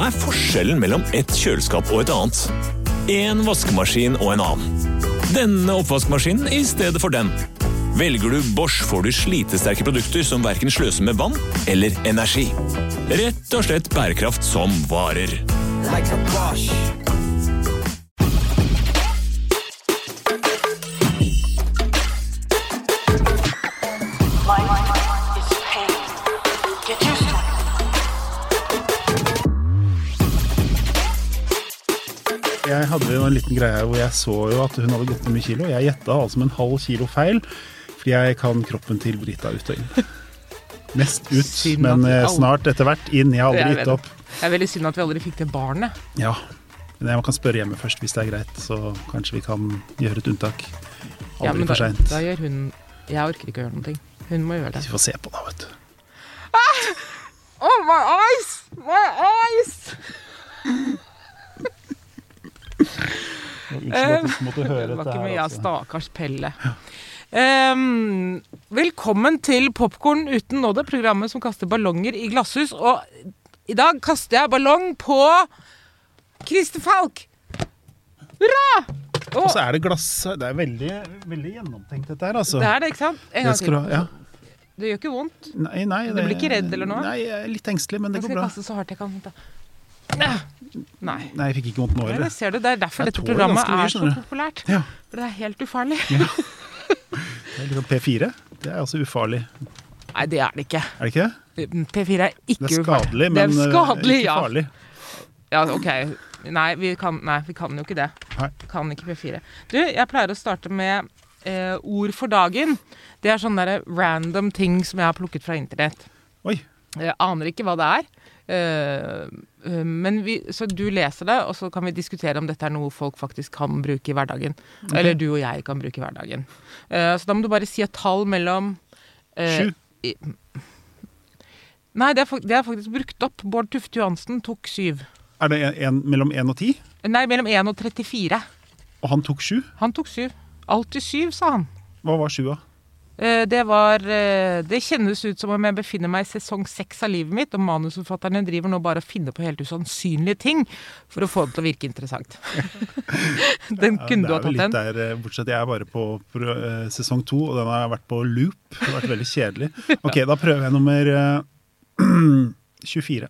Hva er forskjellen mellom et kjøleskap og et annet? En vaskemaskin og en annen. Denne oppvaskmaskinen i stedet for den. Velger du Bosch, får du slitesterke produkter som verken sløser med vann eller energi. Rett og slett bærekraft som varer. like a Bosch. En liten greie hvor jeg så jo at hun hadde gått ned mye kilo. Jeg gjetta altså med en halv kilo feil, fordi jeg kan kroppen til Brita ut og inn. Mest ut, men eh, snart etter hvert inn. Jeg har aldri gitt opp. Det er veldig synd at vi aldri fikk det barnet. Ja, men jeg kan spørre hjemme først hvis det er greit, så kanskje vi kan gjøre et unntak. Ja, Aldri men for da, seint. da gjør hun Jeg orker ikke å gjøre noe. Hun må gjøre det. Vi får se på det, vet du. Oh, my eyes! My eyes! At du måtte høre Det var ikke mye av Altså. stakkars Pelle. Um, velkommen til Popkorn uten nåde, programmet som kaster ballonger i glasshus. Og i dag kaster jeg ballong på Christer Falk. Hurra! Og Og så er det glass Det er veldig, veldig gjennomtenkt, dette her, altså. det er det, ikke sant? En gang til. Ja. Det gjør ikke vondt. Nei, nei. Du blir ikke redd eller noe? Nei, jeg er litt engstelig, men det går bra. Jeg skal kaste så hardt jeg kan. Da. Nei. Nei, jeg fikk ikke vondt nå heller. det ser du. Det er derfor Jeg dette programmet mye, er så populært. Ja. For det er helt ufarlig. Det er liksom P4. Det er altså ufarlig. Nei, det er det ikke. Er det ikke det? P4 er ikke ufarlig. Det er skadelig, Det er men eh, skadelig, ikke ja. farlig. Ja, ok. Nei vi, kan, nei, vi kan jo ikke det. Nei. Kan ikke P4. Du, jeg pleier å starte med eh, ord for dagen. Det er sånne der random ting som jeg har plukket fra internett. Oi. Jeg aner ikke hva det er. Eh, eh, men vi, så du leser det, og så kan vi diskutere om dette er noe folk faktisk kan bruke i hverdagen. Eller du og jeg kan bruke i hverdagen. Eh, så da må du bare si et tall mellom Sju. i- Nei, det er, det er faktisk brukt opp. Bård Tufte Johansen tok syv. Er det en, en, mellom 1 og 10? Nei, mellom 1 og 34. Og han tok 7? Han tok syv. Alltid syv, sa han. Hva var 7 da? Eh, Det var eh, Det kjennes ut som om jeg befinner meg i sesong seks av livet mitt, og manusforfatterne driver nå bare og finner på helt usannsynlige ting for å få det til å virke interessant. den kunne du ha tatt den. der, eh, bortsett jeg er bare på, på sesong 2, og den har vært på loop. Det har vært veldig kjedelig. Ok, da prøver jeg nummer eh, 24.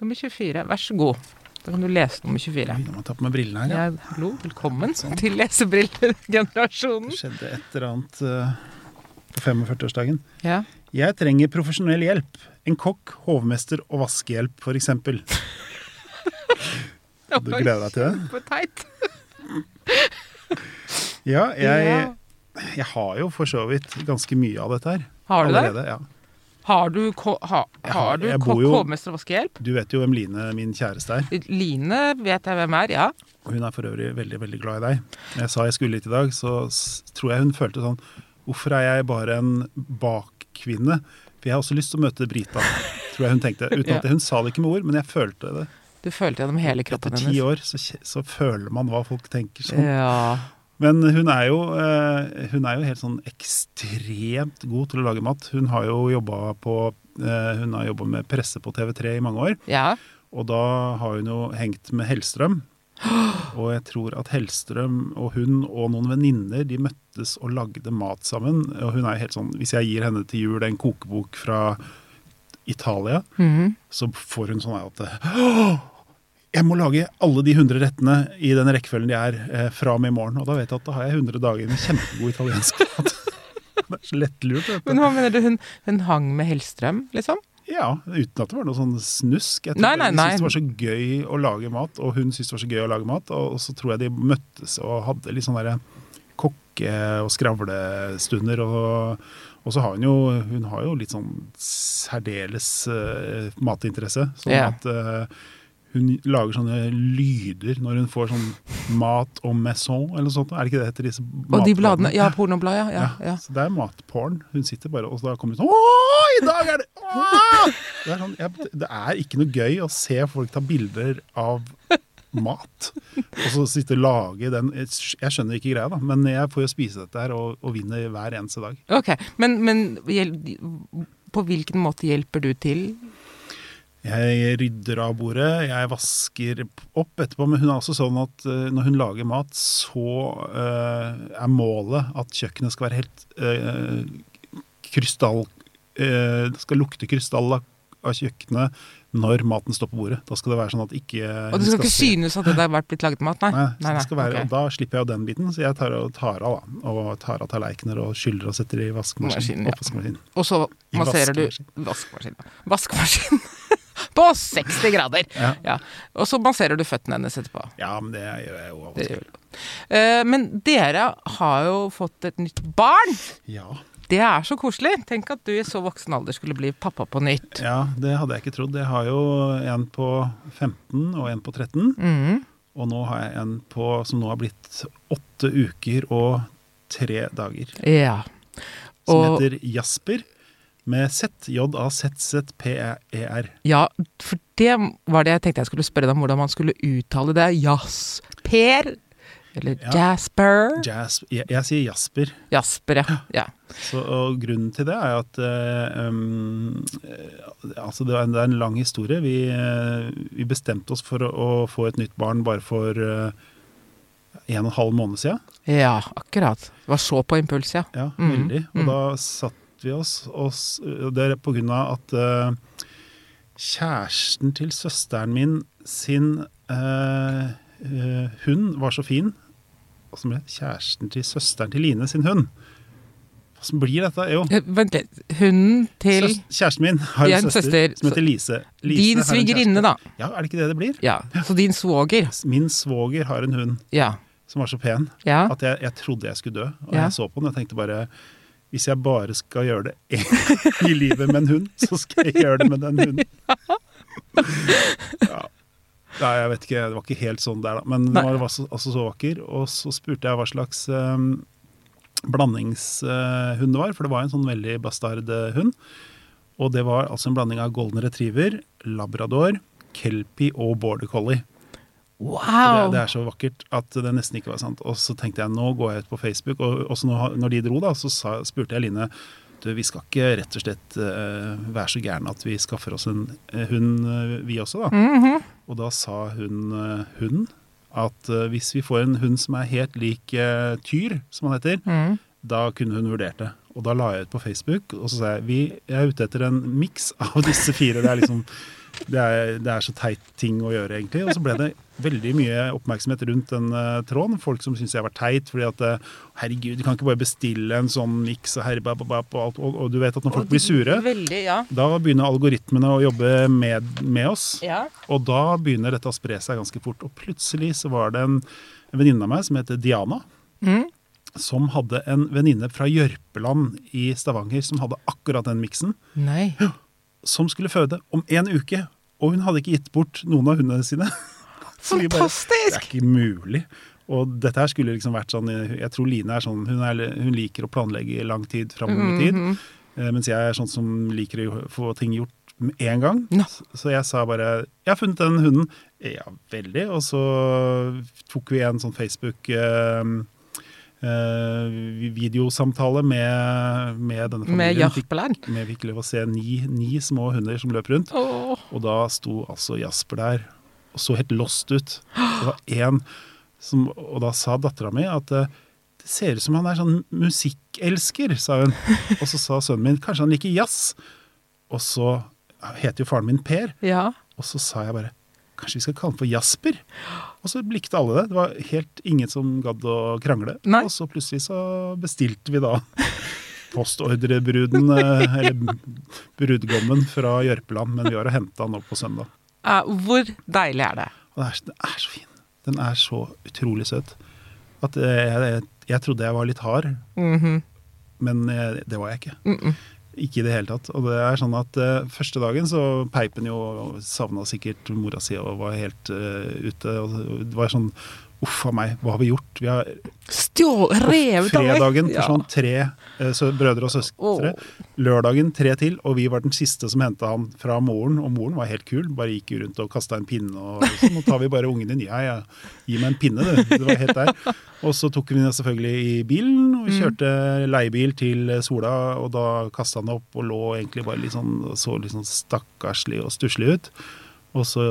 Nummer 24. Vær så god. Da kan du lese nummer 24. Oi, Nå må jeg ta på meg brillene her. Ja. Ja, hallo, velkommen til lesebrillegenerasjonen. Det skjedde et eller annet eh, på 45-årsdagen. Ja. Jeg trenger profesjonell hjelp. En kokk, hovmester og vaskehjelp, eksempel. Du gleder deg til det? Kjempeteit. Ja, jeg, jeg har jo for så vidt ganske mye av dette her. Har du det? Ja. Har du, ha, har- du kokk, hovmester og vaskehjelp? Du vet jo hvem Line, min kjæreste, er. Line vet jeg hvem er, ja. Og hun er for øvrig veldig, veldig glad i deg. Når jeg sa jeg skulle hit i dag, så tror jeg hun følte sånn Hvorfor er jeg bare en bakkvinne? For jeg har også lyst til å møte Brita, tror jeg hun tenkte. Uten at hun sa det ikke med ord, men jeg følte det. Du følte gjennom hele kroppen Etter kroppen ti år så, så føler man hva folk tenker sånn. Ja. Men hun er, jo, eh, hun er jo helt sånn ekstremt god til å lage mat. Hun har jo jobba på eh, Hun har jobba med presse på TV3 i mange år. ja. Og da har hun jo hengt med Hellstrøm. Og jeg tror at Hellstrøm og hun og noen venninner de møttes og lagde mat sammen. Og hun er helt sånn Hvis jeg gir henne til jul en kokebok fra Italia, Mhm. så får hun sånn at jeg må lage alle de 100 rettene i den rekkefølgen de er eh, fra og med i morgen. Og da vet jeg at da har jeg 100 dager med kjempegod italiensk mat. det er så lettlurt. Men hva mener du, hun, hun hang med Hellstrøm, liksom? Ja, uten at det var noe sånn snusk. Jeg tror Nei, nei, De nei. syntes det var så gøy å lage mat, og hun syntes det var så gøy å lage mat. Og så tror jeg de møttes og hadde litt sånn derre kokke- og skravlestunder. Og, og så har hun jo Hun har jo litt sånn særdeles uh, matinteresse. Sånn yeah. at eh, hun lager sånne lyder når hun får sånn mat og maison eller noe sånt. Er det ikke det heter disse Og de bladene. Ja, pornoblad, ja. ja, ja, ja. Så det er matporn. Hun sitter bare og da kommer hun sånn Åh, i dag er det Åh! Det er, sånn, jeg, det er ikke noe gøy å se folk ta bilder av mat. Og så sitte og lage den Jeg skjønner ikke greia, da, men jeg får jo spise dette her og, og vinner hver eneste dag. Ok, men, men på hvilken måte hjelper du til? Jeg rydder av bordet, jeg vasker opp etterpå. Men hun er også sånn at eh, når hun lager mat, så eh, er målet at kjøkkenet skal være helt uh, krystall Uh, Det skal lukte krystall av, kjøkkenet når maten står på bordet. Da skal det være sånn at ikke Og det skal ikke se- synes at det har vært blitt laget mat? Nei. Nei, nei, nei skal være, okay. og Da slipper jeg jo den biten, så jeg tar, og tar av da, og tar av tallerkener og skyller og setter i Maskinen, vaskemaskinen. ja. Og så masserer du vaskemaskin. Vaskemaskin. På 60 grader! Ja. Ja. Og så masserer du føttene hennes etterpå. ja, men det gjør jeg jo Det gjør du. Eh, men dere har jo fått et nytt barn. Ja. Det er så koselig. Tenk at du i så voksen alder skulle bli pappa på nytt. ja, det hadde jeg ikke trodd. Jeg har jo en på 15 og en på 13. Mm. Og nå har jeg en på, som nå har blitt åtte uker og tre dager. Ja. Som Og- heter Jasper. Med Z, J-A-Z-Z-P-E-R. Ja, for det var det jeg tenkte jeg skulle spørre deg om, hvordan man skulle uttale det. Jasper? Eller Ja. Jasper? Jazz, jeg, jeg sier Jasper. Jasper, ja. ja. Så, og grunnen til det er at uh, um, altså det, er en, det er en lang historie. Vi, uh, vi bestemte oss for å, å få et nytt barn bare for uh, en og en halv måned siden. Ja, akkurat. Det var så på impuls, ja. Ja, Mhm, veldig. Og mhm. da satt vi oss, oss og Det er på grunn av at uh, kjæresten til søsteren min sin uh, uh, hund var så fin. Hva som ble kjæresten til søsteren til Line sin hund. Hvordan blir dette? Jo, Vent litt. Hunden til Søs- Kjæresten min har en søster, søster, som heter Lise. Lise din svigerinne, da. Ja, er det ikke det det blir? Ja, Så din svoger. Min svoger har en hund Ja. som var så pen Ja. at jeg, jeg trodde jeg skulle dø. Og Ja. jeg så på den og tenkte bare hvis jeg bare skal gjøre det i livet med en hund, så skal jeg gjøre det med den hunden. Ja. Nei, jeg vet ikke, det var ikke helt sånn der, da. Men den var altså, altså så vakker. Og så spurte jeg hva slags um, blandingshund det var, for det var en sånn veldig bastard eh, hund. Og det var altså en blanding av golden retriever, labrador, kelpie og border collie. Det, Wow! det er så vakkert at det nesten ikke var sant. Og så tenkte jeg nå går jeg ut på Facebook, og også når, når de dro, da, så sa, spurte jeg Line du, vi skal ikke rett og slett uh, være så gærne at vi skaffer oss en uh, hund, uh, vi også, da. Mhm. Og da sa hun hunden at hvis vi får en hund som er helt lik Tyr, som han heter, mm. da kunne hun vurdert det. Og da la jeg ut på Facebook, og så sa jeg vi er ute etter en miks av disse fire. Det er liksom det er, det er så teit ting å gjøre, egentlig. Og så ble det veldig mye oppmerksomhet rundt den uh, tråden. Folk som syntes jeg var teit. fordi at uh, herregud, du kan ikke bare bestille en sånn miks og herrebababab og. Og, og du vet at når folk blir sure, Veldig, ja. da begynner algoritmene å jobbe med, med oss. ja. Og da begynner dette å spre seg ganske fort. Og plutselig så var det en, en venninne av meg som heter Diana, Mm. som hadde en venninne fra Jørpeland i Stavanger som hadde akkurat den miksen, Nei. som skulle føde om en uke. Og hun hadde ikke gitt bort noen av hundene sine. Fantastisk! bare, Det er ikke mulig. Og dette her skulle liksom vært sånn Jeg tror Line er sånn Hun, er, hun liker å planlegge lang tid framover i tid. -hmm. tid. Mens jeg er sånn som liker å få ting gjort med en gang. No. Så- jeg sa bare 'Jeg har funnet den hunden'. Ja, veldig. Og så tok vi en sånn Facebook eh, eh, videosamtale med, med denne familien. Med Jarpeland. vi fikk lov å se ni, ni små hunder som løp rundt. Oh. Og da sto altså Jasper der og så helt lost ut. Det var én som Og da sa dattera mi at eh, det ser ut som han er sånn musikkelsker, sa hun. Og så sa sønnen min kanskje han liker jazz. Og så heter jo faren min Per, Ja. og så sa jeg bare Kanskje vi skal kalle den for Jasper? Og så likte alle det. Det var helt ingen som gadd å krangle. Nei. Og så plutselig så bestilte vi da postordrebruden, eh, eller brudgommen fra Jørpeland, men vi har henta den opp på søndag. Eh, hvor deilig er det? Det er, den er så fin. Den er så utrolig søt. At jeg, jeg, jeg trodde jeg var litt hard, Mhm. men jeg, det var jeg ikke. Mm -mm. Ikke i det hele tatt. Og det er sånn at uh, første dagen så peip han jo savna sikkert mora si og var helt uh, ute. Og det var sånn Uff a meg, hva har vi gjort? Vi har Stjål... Revet av fredagen Ja. forsvant tre så, brødre og søstre. Lørdagen tre til, og vi var den siste som henta han fra moren. Og moren var helt kul, bare gikk rundt og kasta en pinne. Og liksom, nå tar vi bare ungen din. Ja, ja, gi meg en pinne, du. Det var helt der. Og så tok vi den selvfølgelig i bilen, og vi kjørte leiebil til Sola. Og da kasta han opp og lå egentlig bare litt sånn, så litt sånn stakkarslig og stusslig ut. Og så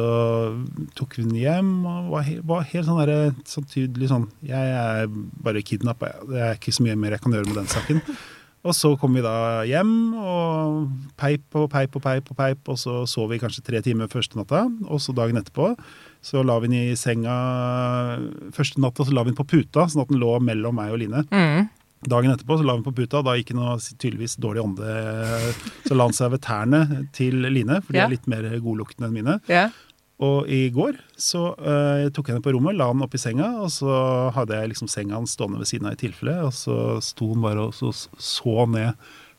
tok den hjem og var, var helt sånn, der, så tydelig sånn Jeg er bare kidnappa. Det er ikke så mye mer jeg kan gjøre med den saken. Og så kom vi da hjem, og peip og peip og peip, og peip, og så sov vi kanskje tre timer første natta. Og så dagen etterpå så la vi den i senga første natta, så la vi den på puta, sånn at den lå mellom meg og Line. Mm. Dagen etterpå så la hun på puta, da gikk hun tydeligvis dårlig ånde. Så la han seg ved tærne til Line, for de er litt mer godluktende enn mine. Ja. Og i går så eh, tok jeg henne på rommet, la han oppi senga, og så hadde jeg liksom senga hans stående ved siden av i tilfelle, og så sto han bare og så, så ned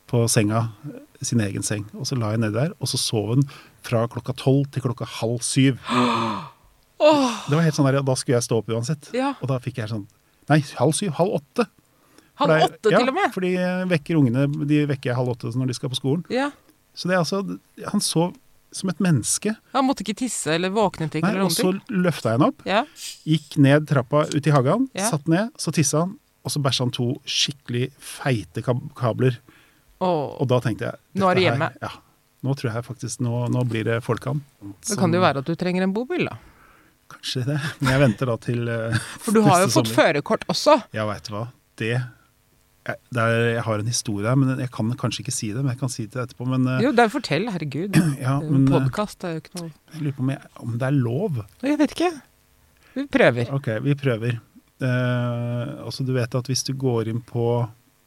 på senga, eh, sin egen seng. Og så la jeg nedi der, og så sov hun fra klokka tolv til klokka halv syv. Det var helt sånn der, Da skulle jeg stå opp uansett. Ja. Og da fikk jeg sånn Nei, halv syv? Halv åtte? Halv det åtte ja, til og med? for de vekker ungene De vekker halv åtte når de skal på skolen. Ja. Så det er altså Han sov som et menneske. Han måtte ikke tisse eller våknet ikke Nei, eller og så løfta jeg henne opp, Ja. gikk ned trappa ut i hagen, Ja. satt ned, så tissa han, og så bæsja han to skikkelig feite kabler. Åh. Og da tenkte jeg Nå er du hjemme. Her, ja, nå tror jeg faktisk Nå, nå blir det folkam. Da kan det jo være at du trenger en bobil, da. Kanskje det. Men jeg venter da til eh, For du har jo fått førerkort også. Ja, veit du hva. Det jeg, det er, jeg har en historie her, men jeg kan kanskje ikke si det. Men jeg kan si det etterpå. Men eh, Jo, det er fortell, herregud. ja, eh, Podkast er jo ikke noe jeg lurer på om, jeg, om det er lov. Jeg vet ikke. Vi prøver. Ok, vi prøver. Eh, altså, du vet at hvis du går inn på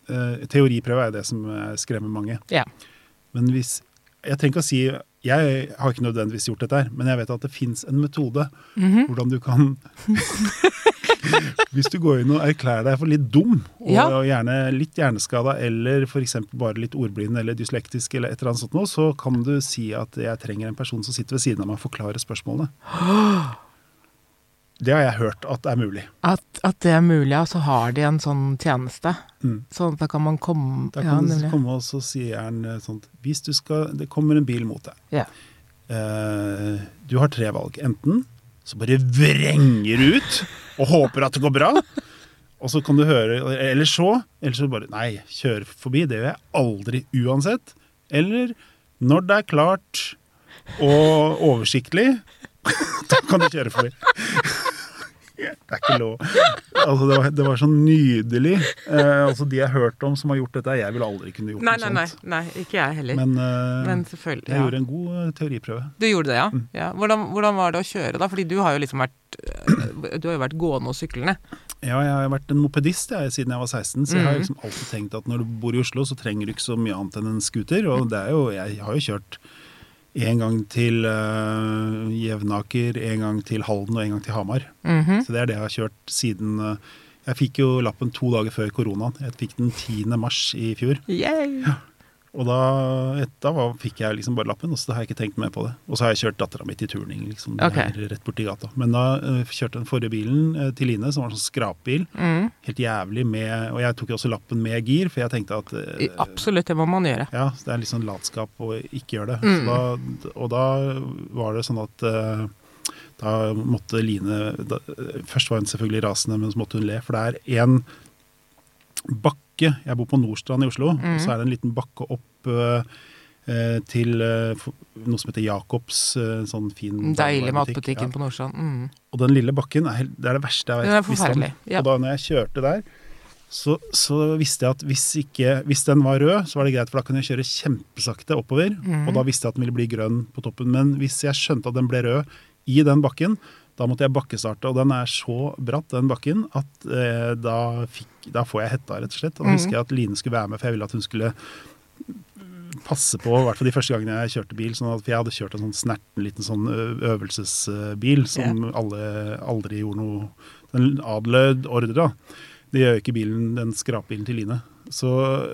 eh, Teoriprøve er det som eh, skremmer mange. Ja. Men hvis Jeg trenger ikke å si Jeg har ikke nødvendigvis gjort dette her, men jeg vet at det fins en metode Mhm. hvordan du kan Hvis du går inn og erklærer deg for litt dum, og, Ja. og gjerne litt hjerneskada, eller f.eks. bare litt ordblind eller dyslektisk, eller et eller annet sånt noe, så kan du si at jeg trenger en person som sitter ved siden av meg og forklarer spørsmålene. Det har jeg hørt at er mulig. At, at det er mulig, og så har de en sånn tjeneste. Mm. Sånn at da kan man komme Da Ja, kan du komme og så sier han sånn Hvis du skal Det kommer en bil mot deg. Ja. Uh, du har tre valg. Enten så bare vrenger du ut og håper at det går bra. Og så kan du høre Eller så Eller så bare Nei, kjør forbi. Det gjør jeg aldri uansett. Eller når det er klart og oversiktlig, da kan du kjøre forbi. Det er ikke lov. Altså, det, var, det var så nydelig. Eh, altså, de jeg har hørt om som har gjort dette, jeg ville aldri kunne gjort Nei, noe nei, nei, sånt. nei. Ikke jeg heller. Men, Men, eh, selvfølgelig. jeg Ja. gjorde en god eh, teoriprøve. Du gjorde det, ja? Mm. ja. Hvordan, hvordan var det å kjøre, da? Fordi du har jo liksom vært øh, Du har jo vært gående og syklende. Ja, jeg har vært en mopedist jeg, siden jeg var 16, så jeg har Mhm. liksom alltid tenkt at når du bor i Oslo, så trenger du ikke så mye annet enn en scooter. Og det er jo, jeg har jo kjørt en gang til uh, Jevnaker, en gang til Halden og en gang til Hamar. Mhm. Så det er det jeg har kjørt siden uh, Jeg fikk jo lappen to dager før koronaen. Jeg fikk den 10. mars i fjor. Yay. Og da, et, da var, fikk jeg liksom bare lappen, og så har jeg ikke tenkt mer på det. Og så har jeg kjørt dattera mi til turning, liksom. okay. Ok. er rett borti gata. Men da uh, kjørte den forrige bilen uh, til Line, som var en sånn skrapbil. Mm. Helt jævlig med Og jeg tok jo også lappen med gir, for jeg tenkte at uh, Absolutt, det må man gjøre. ja, det er litt sånn latskap å ikke gjøre det. Mm. Så da, og da var det sånn at da måtte Line da, Først var hun selvfølgelig rasende, men så måtte hun le. For det er en bakke Jeg bor på Nordstrand i Oslo, Mm. og så er det en liten bakke opp eh, eh, til eh, noe som heter Jacobs, sånn fin Deilig matbutikken Ja. på Nordstrand. Mm. Og den lille bakken er, det er det verste jeg Den er vet. visst om. forferdelig. Ja. Og da når jeg kjørte der, så, så visste jeg at hvis, ikke, hvis den var rød, så var det greit, for da kunne jeg kjøre kjempesakte oppover. Mm. Og da visste jeg at den ville bli grønn på toppen. Men hvis jeg skjønte at den ble rød i den bakken, da måtte jeg bakkestarte. Og den er så bratt, den bakken, at eh, da, fikk, da får jeg hetta, rett og slett. Da husker jeg at Line skulle være med, for jeg ville at hun skulle passe på, i hvert fall de første gangene jeg kjørte bil. Sånn at, for jeg hadde kjørt en sånn snerten liten sånn øvelsesbil som alle aldri gjorde noe Den adlød ordre, da. Det gjør ikke bilen, den skrapbilen til Line. Så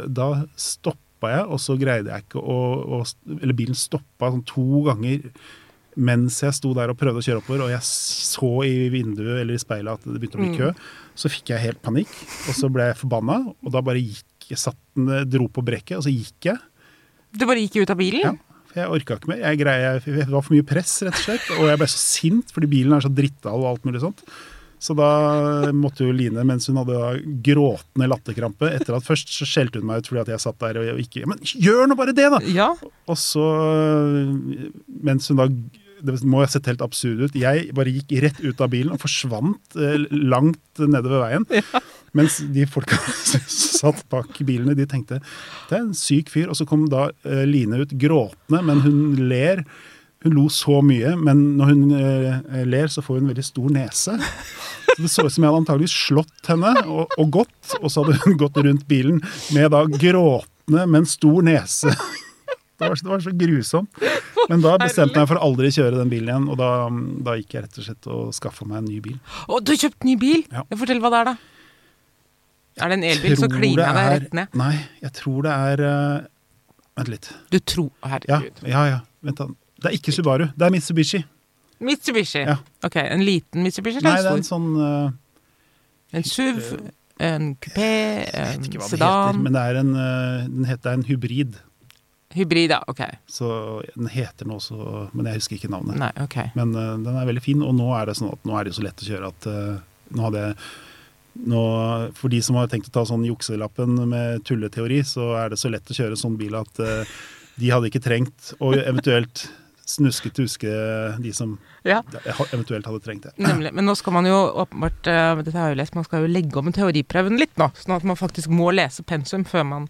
da stoppa jeg, og så greide jeg ikke å, å Eller bilen stoppa sånn to ganger mens jeg sto der og prøvde å kjøre oppover, og jeg så i vinduet eller i speilet at det begynte å bli kø, så fikk jeg helt panikk. Og så ble jeg forbanna, og da bare gikk jeg satt den, dro på brekket, og så gikk jeg. Du bare gikk ut av bilen? Ja, for jeg orka ikke mer. Jeg greier, jeg, det var for mye press, rett og slett. Og jeg ble så sint fordi bilen er så drittal og alt mulig sånt. Så da måtte jo Line, mens hun hadde gråtende latterkrampe etter at Først så skjelte hun meg ut fordi at jeg satt der og ikke Men gjør nå bare det, da! Ja. Og så, mens hun da Det må ha sett helt absurd ut. Jeg bare gikk rett ut av bilen og forsvant eh, langt nedover veien. Mens de folka som satt bak bilene, de tenkte det er en syk fyr. Og så kom da eh, Line ut gråtende, men hun ler. Hun lo så mye, men når hun eh, ler, så får hun en veldig stor nese. Så det så ut som jeg hadde antageligvis slått henne og, og gått, og så hadde hun gått rundt bilen med da gråtende, men stor nese. Det var, det var så grusomt. Men da bestemte jeg meg for å aldri kjøre den bilen igjen, og da, da gikk jeg rett og slett og skaffa meg en ny bil. Å, du har kjøpt ny bil? Ja. Fortell hva det er, da. Er det en elbil, så kliner jeg deg rett ned. Nei, jeg tror det er uh, Vent litt. Du tror Herregud. ja, ja. Vent da. Det er ikke Subaru, det er Mitsubishi. Mitsubishi. Ja. Ok, En liten Mitsubishi? Nei, det er en en sånn uh, En SUV? En kupé? En sedan? heter, men det er en, uh, den heter, det er en hybrid. Hybrid, ja. Ok. Så den heter noe også, men jeg husker ikke navnet. Nei, ok. Men uh, den er veldig fin, og nå er det sånn at nå er det så lett å kjøre at uh, nå hadde jeg nå, For de som har tenkt å ta sånn jukselappen med tulleteori, så er det så lett å kjøre sånn bil at uh, de hadde ikke trengt å eventuelt snuske tuske de som Ja. eventuelt hadde trengt det. Nemlig. Men nå skal man jo åpenbart uh, dette har jeg jo lest, man skal jo legge om teoriprøven litt nå. Sånn at man faktisk må lese pensum før man,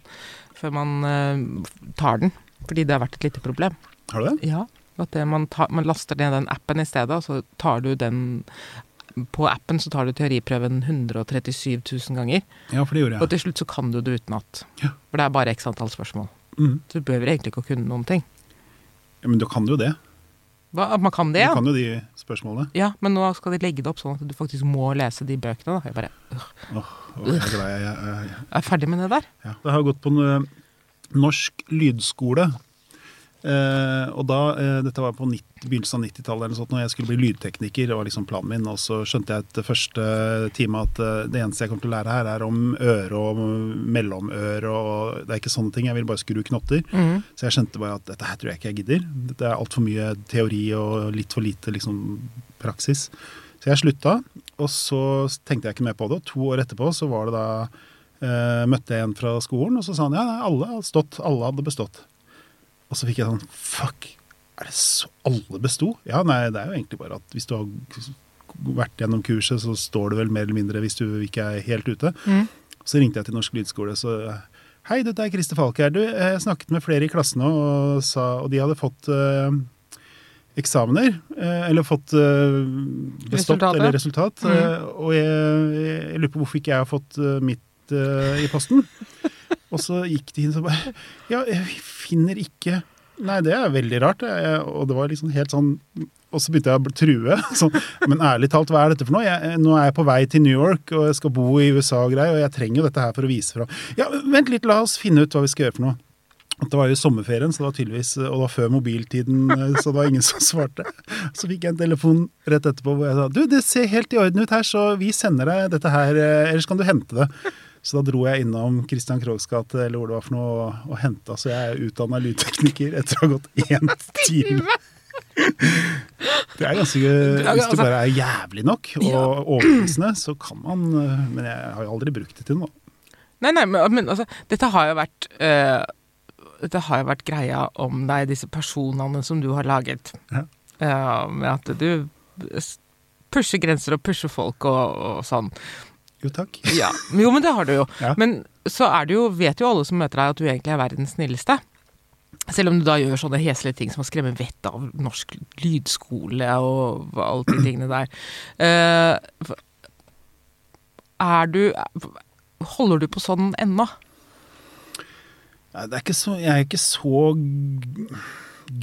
før man uh, tar den. Fordi det har vært et lite problem. Har du det? Ja. At det, man, tar, man laster ned den appen i stedet, og så tar du den På appen så tar du teoriprøven 137 000 ganger. Ja, for det gjorde Og til slutt så kan du det utenat. Ja. For det er bare x antall spørsmål. Mm. Så du behøver egentlig ikke å kunne noen ting. Ja, men du kan jo det. Hva, man kan det, Du ja. kan jo de spørsmålene. Ja, men nå skal de legge det opp sånn at du faktisk må lese de bøkene. Da. Jeg bare Åh, åh, jeg er glad jeg, jeg, jeg, er ferdig med det der. Ja. Det har gått på en norsk lydskole. Eh, og da, eh, Dette var på 90, begynnelsen av 90-tallet, eller når jeg skulle bli lydtekniker. Det var liksom planen min, og så skjønte jeg etter første time at eh, det eneste jeg kommer til å lære her, er om øre og mellomøre. og Det er ikke sånne ting. Jeg vil bare skru knotter. Mm. Så jeg skjønte bare at dette her tror jeg ikke jeg gidder. Dette er altfor mye teori og litt for lite liksom, praksis. Så jeg slutta, og så tenkte jeg ikke mer på det. Og to år etterpå så var det da møtte jeg en fra skolen, og så sa han ja, nei, alle stått, alle hadde bestått. Og så fikk jeg sånn fuck, er det så alle besto? Ja, nei, det er jo egentlig bare at hvis du har vært gjennom kurset, så står det vel mer eller mindre hvis du ikke er helt ute. Mm. Så ringte jeg til Norsk Lydskole, så Hei, dette er Christer Falk her. Du, jeg snakket med flere i klassen nå, og, sa, og de hadde fått eh, eksamener. eh, eller fått eh, bestått eller resultat. Mm. eh, og jeg, jeg lurer på hvorfor ikke jeg har fått eh, mitt eh, i posten. og så gikk de inn og bare Ja, finner ikke Nei, det er veldig rart. Jeg, og det var liksom helt sånn og så begynte jeg å true. Så, men ærlig talt, hva er dette for noe? Jeg, nå er jeg på vei til New York og jeg skal bo i USA og greier, og jeg trenger jo dette her for å vise fra. Ja, vent litt, la oss finne ut hva vi skal gjøre for noe. Det var jo sommerferien, så det var tydeligvis, og det var før mobiltiden, så det var ingen som svarte. Så fikk jeg en telefon rett etterpå hvor jeg sa du, det ser helt i orden ut her, så vi sender deg dette her, eh, ellers kan du hente det. Så da dro jeg innom Christian Kroghs gate, eller hvor det var for noe, og, og henta. Så jeg er utdanna lydtekniker etter å ha gått én time. Det er ganske Hvis du det bare er jævlig nok og overbevisende, så kan man eh, Men jeg har jo aldri brukt det til noe. Nei, nei, men, men altså, dette har jo vært uh, Dette har jo vært greia om deg, disse personene som du har laget. Ja. Uh, med at du pusher grenser og pusher folk og, og sånn. Jo, takk. Ja, Jo, men det har du jo. Ja. Men så er det jo, vet jo alle som møter deg, at du egentlig er verdens snilleste. Selv om du da gjør sånne heslige ting som å skremme vettet av norsk lydskole og alle de tingene der. Uh, er du Holder du på sånn ennå? Det er ikke så, jeg er ikke så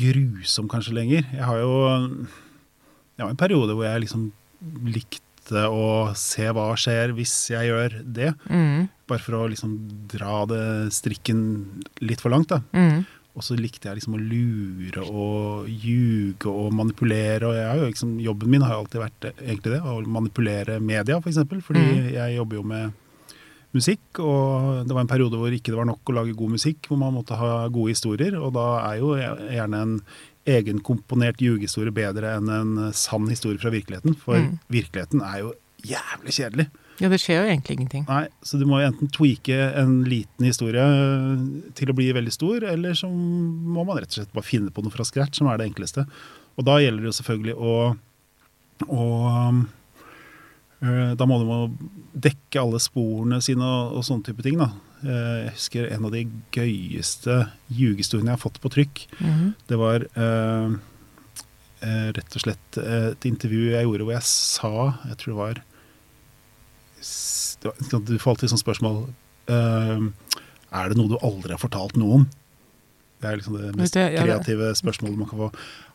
grusom kanskje lenger. Jeg har jo Det var en periode hvor jeg liksom likte å se hva skjer hvis jeg gjør det. Mm, Bare for å liksom dra det strikken litt for langt. da. mm, Og så likte jeg liksom å lure og ljuge og manipulere. Og jeg har jo liksom, jobben min har alltid vært egentlig det, å manipulere media, f.eks. For eksempel, fordi jeg jobber jo med musikk, og det var en periode hvor ikke det var nok å lage god musikk, hvor man måtte ha gode historier. Og da er jo gjerne en egenkomponert ljugehistorie bedre enn en sann historie fra virkeligheten. For virkeligheten er jo jævlig kjedelig. Ja, det skjer jo egentlig ingenting. Nei, så du må jo enten tweake en liten historie til å bli veldig stor, eller så må man rett og slett bare finne på noe fra scratch, som er det enkleste. Og da gjelder det jo selvfølgelig å, å øh, Da må du må dekke alle sporene sine og, og sånne type ting, da. Eh, Jeg husker en av de gøyeste ljugehistoriene jeg har fått på trykk. Det var eh, eh, rett og slett et intervju jeg gjorde hvor jeg sa Jeg tror det var det var- Du får alltid sånne spørsmål eh, Er det noe du aldri har fortalt noen? Det er liksom det mest du, ja, kreative spørsmålet man kan få.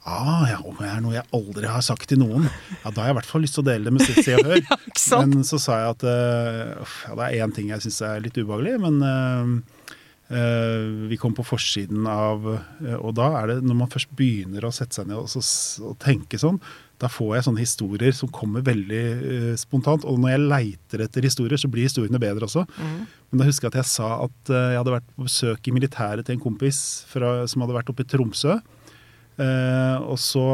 Ah, ja, om det er noe jeg aldri har sagt til noen? Ja, Da har jeg i hvert fall lyst til å dele det med sitt Se og Hør. ja. Men så sa jeg at uh, ja, det er én ting jeg syns er litt ubehagelig, men uh, uh, vi kom på forsiden av Og da er det, når man først begynner å sette seg ned og, så, og tenke sånn, da får jeg sånne historier som kommer veldig uh, spontant. Og når jeg leiter etter historier, så blir historiene bedre også. Men da husker jeg at jeg sa at uh, jeg hadde vært på besøk i militæret til en kompis fra, som hadde vært oppe i Tromsø. Uh, og så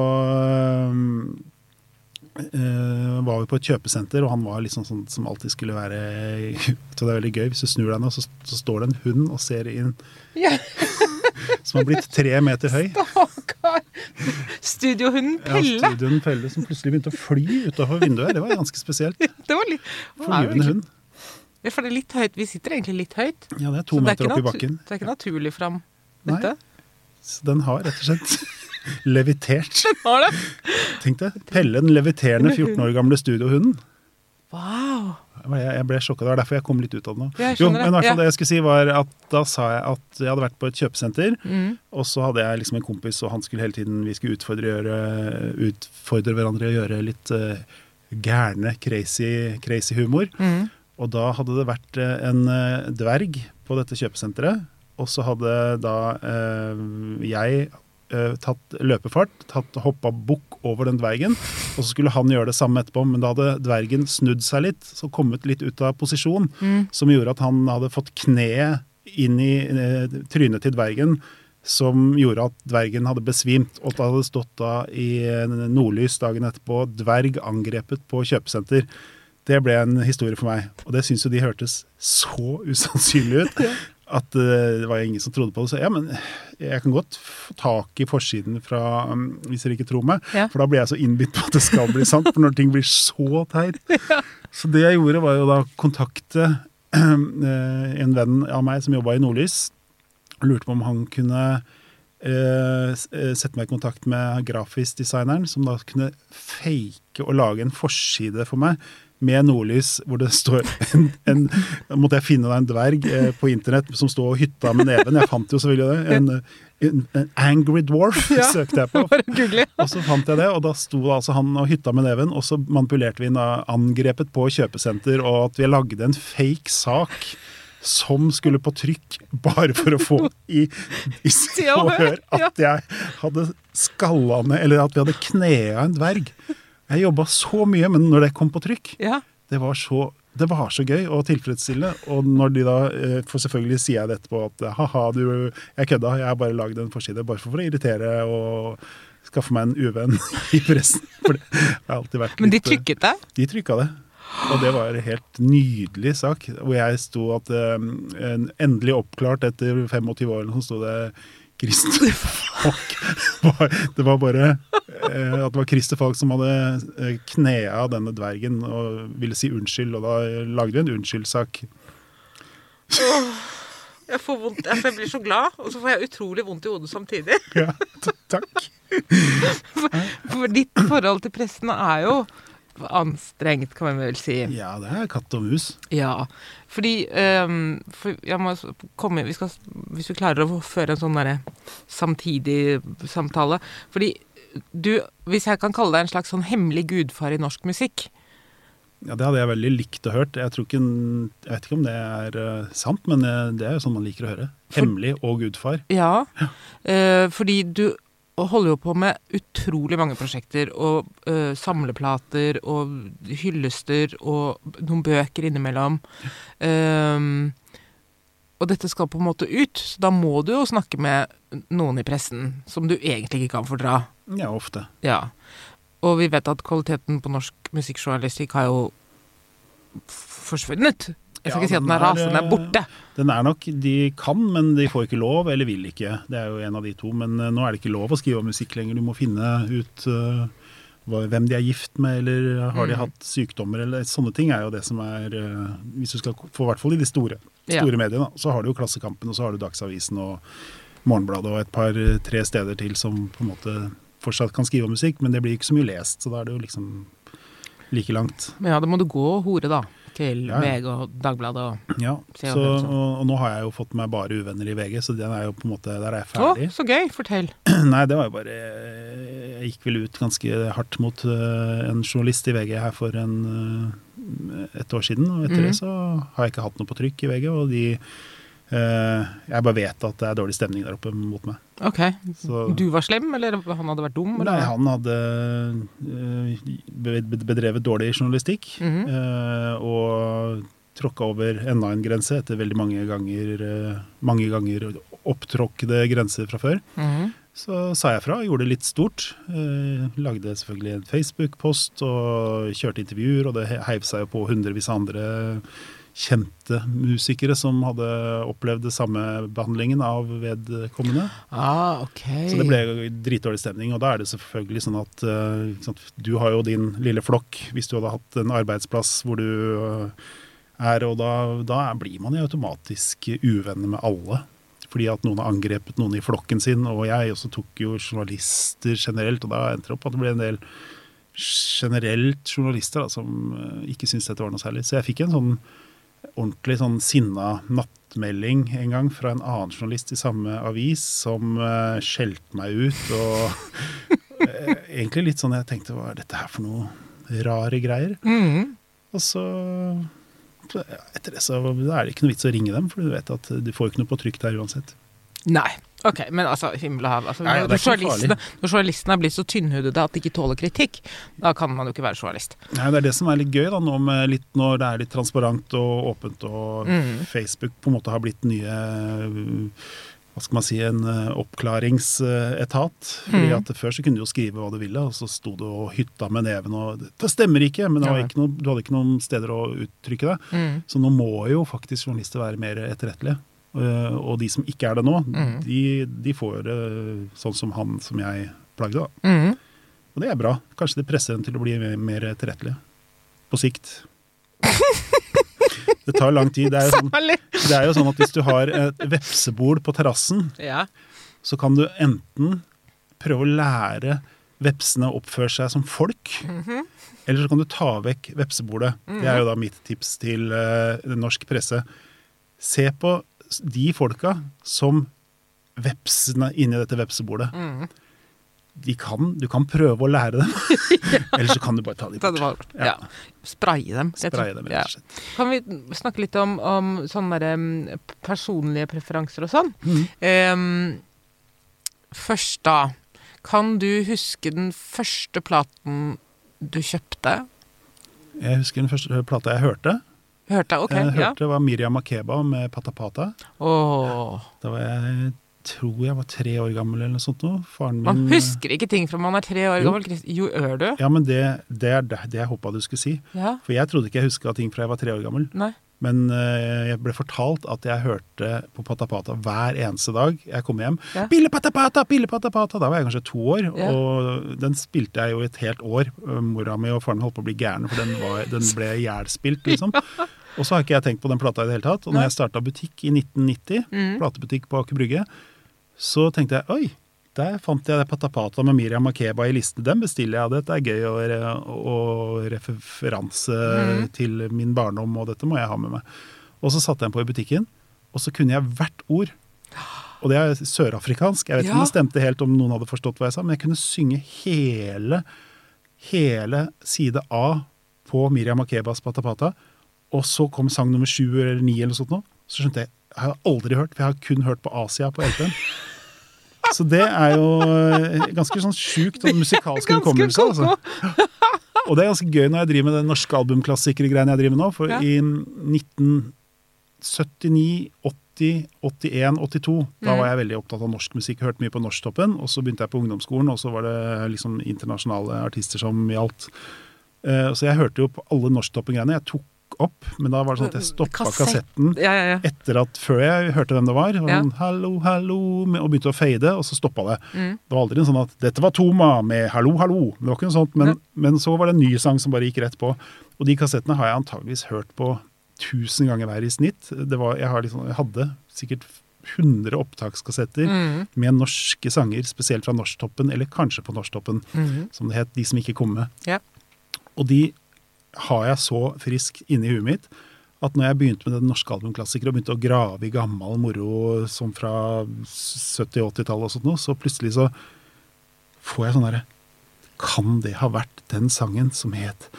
var vi på et kjøpesenter, og han var liksom sånn som alltid skulle være Så det er veldig gøy. Hvis du snur deg nå, så, så står det en hund og ser inn, Ja, som har blitt tre meter høy. stakkar! Studiohunden Ja, Pelle. studioen Pelle som plutselig begynte å fly utafor vinduet. Det var ganske spesielt. Det var litt Flyvende hund. Ja, for det er litt høyt. Vi sitter egentlig litt høyt. Ja, det er to Så er meter opp i bakken bakken. Det er ikke naturlig fram, Nei. Så den har rett og slett levitert. Har det? Tenk deg. Pelle, den leviterende 14 år gamle studiohunden. Wow. Jeg ble sjokka. Det var derfor jeg kom litt ut av det nå. Jo, men hvert det. fall det jeg skulle si var at Da sa jeg at jeg hadde vært på et kjøpesenter, Mm. og så hadde jeg liksom en kompis, og han skulle hele tiden Vi skulle utfordre, gjøre, utfordre hverandre å gjøre litt uh, gærne, crazy, crazy humor. Mm. Og da hadde det vært eh, en eh, dverg på dette kjøpesenteret, og så hadde da uh, jeg tatt løpefart, tatt hoppa bukk over den dvergen, og så skulle han gjøre det samme etterpå, men da hadde dvergen snudd seg litt, så kommet litt ut av posisjon, som gjorde at han hadde fått kneet inn i eh, trynet til dvergen, som gjorde at dvergen hadde besvimt, og det hadde stått da i eh, nordlys dagen etterpå, dverg angrepet på kjøpesenter. Det ble en historie for meg, og det syns jo de hørtes så usannsynlig ut. At eh, det var ingen som trodde på det. Så ja, men jeg kan godt få tak i forsiden fra um, Hvis dere ikke tror meg. Ja. For da blir jeg så innbitt på at det skal bli sant. For når ting blir så teit. Så det jeg gjorde, var jo da kontakte eh, en venn av meg som jobba i Nordlys. Og lurte på om han kunne eh, sette meg i kontakt med grafisk designeren, som da kunne fake og lage en forside for meg med nordlys, hvor det står en, en måtte jeg finne deg en dverg eh, på internett som sto og hytta med neven. Jeg fant jo selvfølgelig det. En, en, en angry dwarf Ja. søkte jeg på. Og så fant jeg det, og da sto altså han og hytta med neven, og så manipulerte vi inn angrepet på kjøpesenter, og at vi lagde en fake sak som skulle på trykk, bare for å få i, i Se og Hør at jeg hadde skalla ned, eller at vi hadde knea en dverg. Jeg jobba så mye, men når det kom på trykk, Ja. det var så det var så gøy og tilfredsstillende. Og når de da eh, For selvfølgelig sier jeg det etterpå at ha-ha, du, jeg kødda. Jeg har bare lagd en forside bare for å irritere og skaffe meg en uvenn i pressen. For det har alltid vært Men de eh, trykket deg? De trykka det. Og det var en helt nydelig sak, hvor jeg sto at um, endelig oppklart etter 25 år, så sto det Christer Falk. Det var bare eh, at det var Christer Falk som hadde eh, knea denne dvergen og ville si unnskyld, og da lagde vi en unnskyldsak. Jeg får vondt, jeg jeg blir så glad, og så får jeg utrolig vondt i hodet samtidig. Ja, takk. takk. For ditt forhold til pressen er jo anstrengt, kan man vel si. Ja, det er katt og mus. Ja, fordi um, for komme, vi skal, Hvis vi klarer å føre en sånn derre samtidig samtale Fordi du, hvis jeg kan kalle deg en slags sånn hemmelig gudfar i norsk musikk Ja, Det hadde jeg veldig likt å hørt. Jeg, tror ikke, jeg vet ikke om det er eh, sant, men eh, det er jo sånn man liker å høre. Hemmelig og gudfar. Ja, eh, fordi du holder jo på med utrolig mange prosjekter, og uh, samleplater og hyllester og noen bøker innimellom. Um, og dette skal på en måte ut, så da må du jo snakke med noen i pressen som du egentlig ikke kan fordra. Ja, ofte. Ja. Og vi vet at kvaliteten på norsk musikkjournalistikk har jo forsvunnet. Jeg skal Ja, ikke si at den er rasende, den er borte. Den er nok De kan, men de får ikke lov, eller vil ikke. Det er jo en av de to. Men eh, nå er det ikke lov å skrive om musikk lenger. Du må finne ut uh, hvem de er gift med, eller har de Mm. hatt sykdommer, eller sånne ting er jo det som er uh, Hvis du skal få i hvert fall i de store, Ja. mediene, så har du jo Klassekampen, og så har du Dagsavisen og Morgenbladet og et par-tre steder til som på en måte fortsatt kan skrive om musikk, men det blir ikke så mye lest, så da er det jo liksom like langt. Men ja, da må du gå og hore, da. Til Ja, ja. VG og Dagbladet og Ja, så, og og, nå har jeg jo fått meg bare uvenner i VG, så den er jo på en måte, der er jeg Å, ferdig. så gøy! Fortell. Nei, det var jo bare Jeg gikk vel ut ganske hardt mot øh, en journalist i VG her for en, øh, et år siden. Og etter mm. det så har jeg ikke hatt noe på trykk i VG, og de Jeg bare vet at det er dårlig stemning der oppe mot meg. Ok. Så- Du var slem, eller han hadde vært dum? Eller? Nei, han hadde øh, bedrevet dårlig journalistikk. Mm -hmm. og tråkka over enda en grense etter veldig mange ganger, mange ganger opptråkkede grenser fra før. Mhm. Så sa jeg fra, gjorde det litt stort. Eh, lagde selvfølgelig en Facebook-post og kjørte intervjuer, og det he- heiv seg jo på hundrevis av andre kjente musikere som hadde opplevd det samme behandlingen av vedkommende. Ah, okay. Så det ble dritdårlig stemning, og da er det selvfølgelig sånn at eh, sant, du har jo din lille flokk hvis du hadde hatt en arbeidsplass hvor du eh, er, og da, da blir man jo automatisk uvenner med alle. Fordi at noen har angrepet noen i flokken sin, og jeg også tok jo journalister generelt, og da endte det opp at det ble en del generelt journalister da, som eh, ikke syntes dette var noe særlig. Så jeg fikk en sånn ordentlig sånn sinna nattmelding en gang fra en annen journalist i samme avis som uh, skjelte meg ut. Og eh, egentlig litt sånn jeg tenkte hva er dette her for noe rare greier? Mhm. Og så så, etter det så er det ikke noe vits å ringe dem, for du vet at du får ikke noe på trykk der uansett. Nei. Ok, men altså, himmel og hav. Altså, ja, når, journalistene, når journalistene er blitt så tynnhudede at de ikke tåler kritikk, da kan man jo ikke være journalist. Nei, Det er det som er litt gøy da, nå litt, når det er litt transparent og åpent, og Mm. Facebook på en måte har blitt nye hva skal man si, en uh, oppklaringsetat. Fordi Mm. at Før så kunne du jo skrive hva du ville, og så sto du og hytta med neven. og Det stemmer ikke, men ikke noe, du hadde ikke noen steder å uttrykke det. Mm. Så nå må jo faktisk journalister være mer etterrettelige. Uh, og de som ikke er det nå, Mm. de, de får det sånn som han som jeg plagde. da. Mhm. Og det er bra. Kanskje det presser dem til å bli mer, etterrettelige. På sikt. Det tar lang tid. Det er, jo sånn, er jo sånn at hvis du har et vepsebol på terrassen, Ja. så kan du enten prøve å lære vepsene å oppføre seg som folk, eller så kan du ta vekk vepsebolet. Det er jo da mitt tips til uh, norsk presse. Se på de folka som vepsene inni dette vepsebordet mm. De kan, du kan prøve å lære dem, eller så kan du bare ta dem Ta bort. Ja. ja. Spraye dem. Spraye dem, Ja. Kan vi snakke litt om, om sånne der, um, personlige preferanser og sånn? Mm. Um, først da, kan du huske den første platen du kjøpte? Jeg husker den første plata jeg hørte. Hørte? Ok, jeg ja. det var Miriam Makeba med Patapata. Oh. Da var jeg tror jeg var tre år gammel eller noe sånt. Faren min Man husker ikke ting fra man er tre år Jo. gammel. Jo, gjør du? Ja, men det, det er det det jeg håpa du skulle si. Ja. For jeg trodde ikke jeg huska ting fra jeg var tre år gammel. Nei. Men eh, jeg ble fortalt at jeg hørte på Pata Pata hver eneste dag jeg kom hjem. Ja. Pille patapata, Pata, Pille Pata Pata! Da var jeg kanskje to år, Ja. og den spilte jeg jo et helt år. Eh, Mora mi og faren holdt på å bli gærne, for den, var, den ble ihjelspilt, liksom. Og så har ikke jeg tenkt på den plata i det hele tatt. Og når jeg starta butikk i 1990, Mm. platebutikk på Aker Brygge, så tenkte jeg oi, der fant jeg det Pata Pata med Miriam Makeba i listen. Den bestiller jeg, dette er gøy og, og referanse mm. til min barndom, og dette må jeg ha med meg. Og så satte jeg den på i butikken, og så kunne jeg hvert ord. Og det er sørafrikansk. Jeg vet ikke om det stemte helt om noen hadde forstått hva jeg sa, men jeg kunne synge hele, hele side A på Miriam Makebas Patapata, og så kom sang nummer sju eller ni eller noe sånt nå, så skjønte jeg jeg har aldri hørt, for jeg har kun hørt på Asia på LP-en. Så det er jo eh, ganske sånn sjukt og musikalsk hukommelse. Altså. Og det er ganske gøy når jeg driver med den norske albumklassikergreiene jeg driver med nå. For Ja. i 1979, 80, 81, 82, da Mm. var jeg veldig opptatt av norsk musikk. Hørte mye på Norsktoppen. Og så begynte jeg på ungdomsskolen, og så var det liksom internasjonale artister som gjaldt. Eh, Så jeg hørte jo på alle Norsktoppen-greiene. Jeg tok opp, men da var det sånn at jeg stoppa Kassett. kassetten Ja, ja, ja. etter at før jeg hørte hvem det var, og, sånn, hallo, hallo, og begynte å fade, og så stoppa det. Mm. Det var aldri en sånn at 'dette var Toma' med 'hallo, hallo'. Det var ikke noe sånt, men, men så var det en ny sang som bare gikk rett på. Og de kassettene har jeg antageligvis hørt på tusen ganger hver i snitt. Det var, jeg, har liksom, jeg hadde sikkert 100 opptakskassetter Mm. med norske sanger, spesielt fra Norsktoppen, eller kanskje på Norsktoppen, mm. som det het, De som ikke kom med. Ja. Og de har jeg så frisk inni huet mitt at når jeg begynte med den norske albumklassikere og begynte å grave i gammel moro som fra 70-80-tallet og sånt noe, så plutselig så får jeg sånn herre Kan det ha vært den sangen som het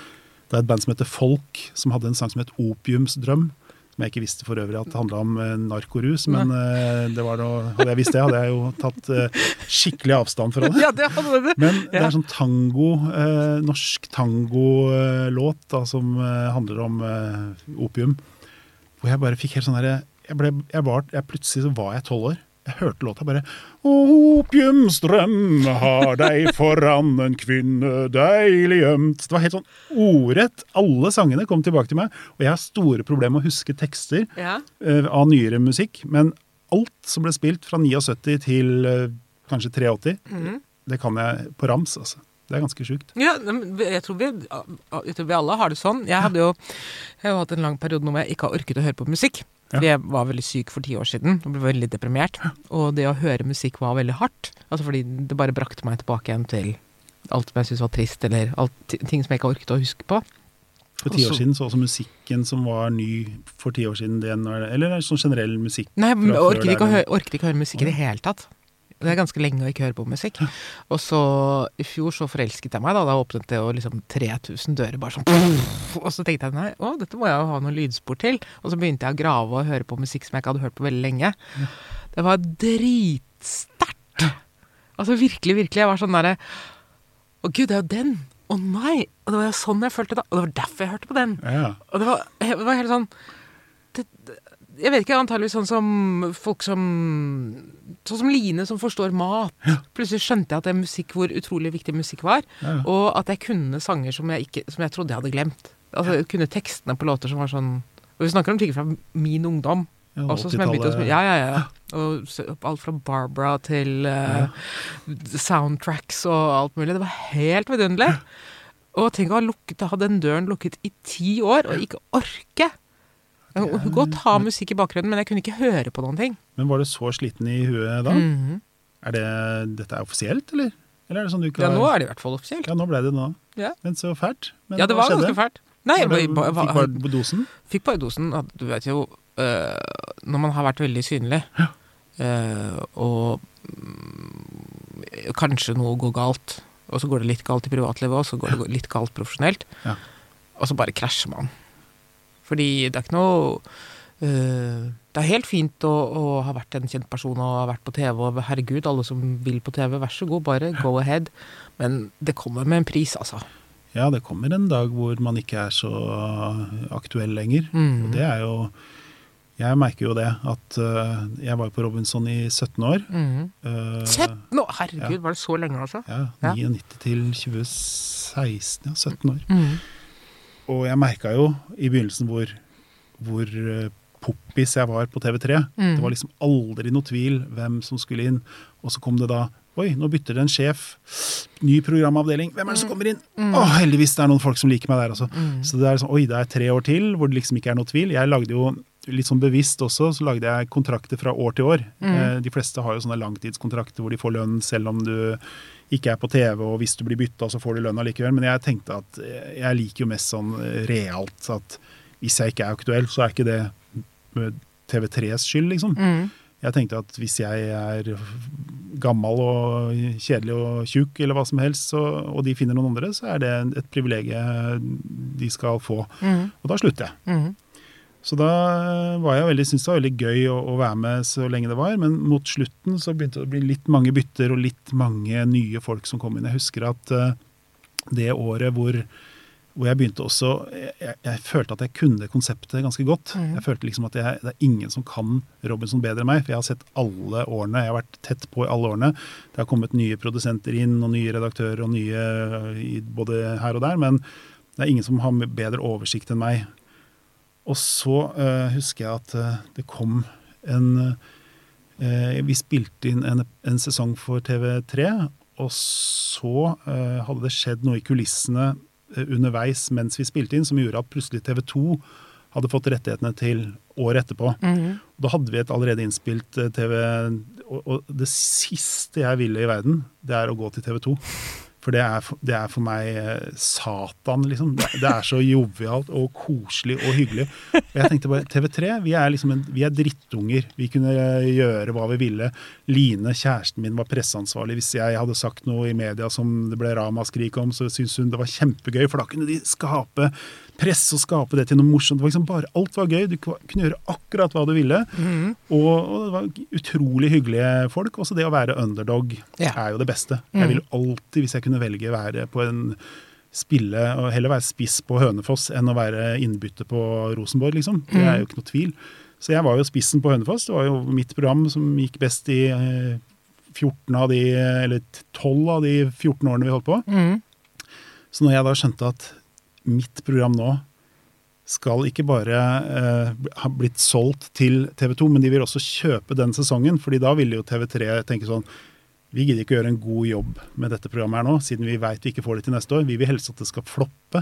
Det er et band som heter Folk, som hadde en sang som het Opiumsdrøm. Som jeg ikke visste for øvrig at det handla om eh, narkorus, men eh, det var noe, hadde jeg visst det, hadde jeg jo tatt eh, skikkelig avstand fra det. ja, det hadde du. Men det er er sånn tango, norsk tangolåt da, som handler om opium. Hvor jeg bare fikk helt sånn herre jeg, jeg, jeg Plutselig så var jeg tolv år. Jeg hørte låta bare Opiumstrøm har deg foran en kvinne deilig gjemt Det var helt sånn ordrett. Alle sangene kom tilbake til meg. Og jeg har store problemer med å huske tekster Ja. uh, av nyere musikk. Men alt som ble spilt fra 79 til uh, kanskje 83, mm. det kan jeg på rams, altså. Det er ganske sjukt. Ja, jeg tror, vi, jeg tror vi alle har det sånn. Jeg jo jeg har jo hatt en lang periode nå hvor jeg ikke har orket å høre på musikk. Fordi jeg var veldig syk for ti år siden og ble veldig deprimert. Og det å høre musikk var veldig hardt. Altså fordi det bare brakte meg tilbake igjen til alt som jeg syntes var trist, eller alt, ting som jeg ikke orket å huske på. For ti år siden så også musikken som var ny for ti år siden, den eller er det sånn generell musikk? Nei, jeg orket orker ikke, å høre, orker ikke å høre musikk i det hele tatt. Det er ganske lenge å ikke høre på musikk. Og så i fjor så forelsket jeg meg, da. Da åpnet det jo liksom 3000 dører bare sånn Og så tenkte jeg nei, å, dette må jeg jo ha noe lydspor til. Og så begynte jeg å grave og høre på musikk som jeg ikke hadde hørt på veldig lenge. Det var dritsterkt! Altså virkelig, virkelig. Jeg var sånn derre Å gud, det er jo den! Å nei! Og det var jo sånn jeg følte da. Og det var derfor jeg hørte på den. Ja, Og det var, det var helt sånn det, det- Jeg vet ikke, antageligvis sånn som folk som Sånn som Line, som forstår mat. Plutselig skjønte jeg at det er musikk, hvor utrolig viktig musikk var. ja. ja. Og at jeg kunne sanger som jeg, ikke, som jeg trodde jeg hadde glemt. Altså, jeg kunne tekstene på låter som var sånn Og vi snakker om ting fra min ungdom. Ja, Også som jeg begynte å 80-tallet. spille. Ja, ja, ja. Og alt fra Barbara til eh, soundtracks og alt mulig. Det var helt vidunderlig. Og tenk å ha lukket, ha den døren lukket i ti år, og ikke orke. Jeg kunne godt ha musikk i bakgrunnen, men jeg kunne ikke høre på noen ting. Men var du så sliten i huet da? Mhm. Er det, dette er offisielt, eller? Eller er det sånn du ikke Ja, nå er det i hvert fall offisielt. Ja, nå ble det nå. Ja. Men så fælt. Men Ja, det var ganske fælt. Nei, bare- Fikk bare- bare dosen? fikk bare dosen. Du vet jo øh, Når man har vært veldig synlig, øh, og øh, kanskje noe går galt, og så går det litt galt i privatlivet, og så går det litt galt profesjonelt, Ja. og så bare krasjer man. Fordi det er ikke noe øh, Det er helt fint å, å ha vært en kjent person og ha vært på TV, og herregud, alle som vil på TV, vær så god, bare go ahead. Men det kommer med en pris, altså. Ja, det kommer en dag hvor man ikke er så aktuell lenger. Mm. Og det er jo Jeg merker jo det at uh, jeg var på Robinson i 17 år. Mm. Uh, 17 år! Herregud, ja. var det så lenge, altså? Ja, Ja. 99 til 2016, ja, 17 år. Mhm. Og jeg merka jo i begynnelsen hvor, hvor eh, poppis jeg var på TV3. Mm. Det var liksom aldri noe tvil hvem som skulle inn. Og så kom det da Oi, nå bytter det en sjef. Ny programavdeling. Hvem er det som kommer inn? Å, heldigvis det er noen folk som liker meg der også. Mm. Så det er sånn, oi, det er tre år til hvor det liksom ikke er noe tvil. Jeg lagde jo litt sånn bevisst også, så lagde jeg kontrakter fra år til år. Mm. Eh, de fleste har jo sånne langtidskontrakter hvor de får lønn selv om du ikke er på TV, og hvis du blir bytta, så får du lønn allikevel. Men jeg tenkte at eh, jeg liker jo mest sånn eh, realt at hvis jeg ikke er aktuell, så er ikke det TV3s skyld, liksom. Mm. Jeg tenkte at hvis jeg er gammel og kjedelig og tjukk eller hva som helst, så, og de finner noen andre, så er det et privilegium de skal få. Og da slutter jeg. Mhm. Så da var jeg veldig, syntes det var veldig gøy å, å være med så lenge det var, men mot slutten så begynte det å bli litt mange bytter og litt mange nye folk som kom inn. Jeg husker at eh, det året hvor, hvor jeg begynte også jeg, jeg, følte at jeg kunne konseptet ganske godt. Jeg følte liksom at jeg, det er ingen som kan Robinson bedre enn meg, for jeg har sett alle årene. Jeg har vært tett på i alle årene. Det har kommet nye produsenter inn, og nye redaktører og nye eh, i, både her og der, men det er ingen som har bedre oversikt enn meg. Og så uh, husker jeg at uh, det kom en eh, Vi spilte inn en, en sesong for TV3, og så hadde det skjedd noe i kulissene underveis mens vi spilte inn, som gjorde at plutselig TV2 hadde fått rettighetene til året etterpå. Da hadde vi et allerede innspilt TV og, og det siste jeg ville i verden, det er å gå til TV2. For det er, for- det er for meg eh, Satan, liksom. Det, er så jovialt og koselig og hyggelig. Og jeg tenkte bare TV3, vi er liksom en, vi er drittunger. Vi kunne eh, gjøre hva vi ville. Line, kjæresten min, var presseansvarlig. Hvis jeg hadde sagt noe i media som det ble ramaskrik om, så syntes hun det var kjempegøy, for da kunne de skape presse og skape det til noe morsomt. Det var liksom bare, alt var gøy. Du kunne gjøre akkurat hva du ville. Og, og det var utrolig hyggelige folk. Også det å være underdog Ja. er jo det beste. Jeg ville alltid, hvis jeg kunne velge, være på en spille og heller være spiss på Hønefoss enn å være innbytte på Rosenborg, liksom. Det er jo ikke noe tvil. Så jeg var jo spissen på Hønefoss. Det var jo mitt program som gikk best i eh, 14 av de, eller 12 av de 14 årene vi holdt på. Så når jeg da skjønte at mitt program nå skal ikke bare eh, ha blitt solgt til TV 2, men de vil også kjøpe den sesongen. fordi da ville jo TV3 tenke sånn Vi gidder ikke å gjøre en god jobb med dette programmet her nå, siden vi veit vi ikke får det til neste år. Vi vil helst at det skal floppe.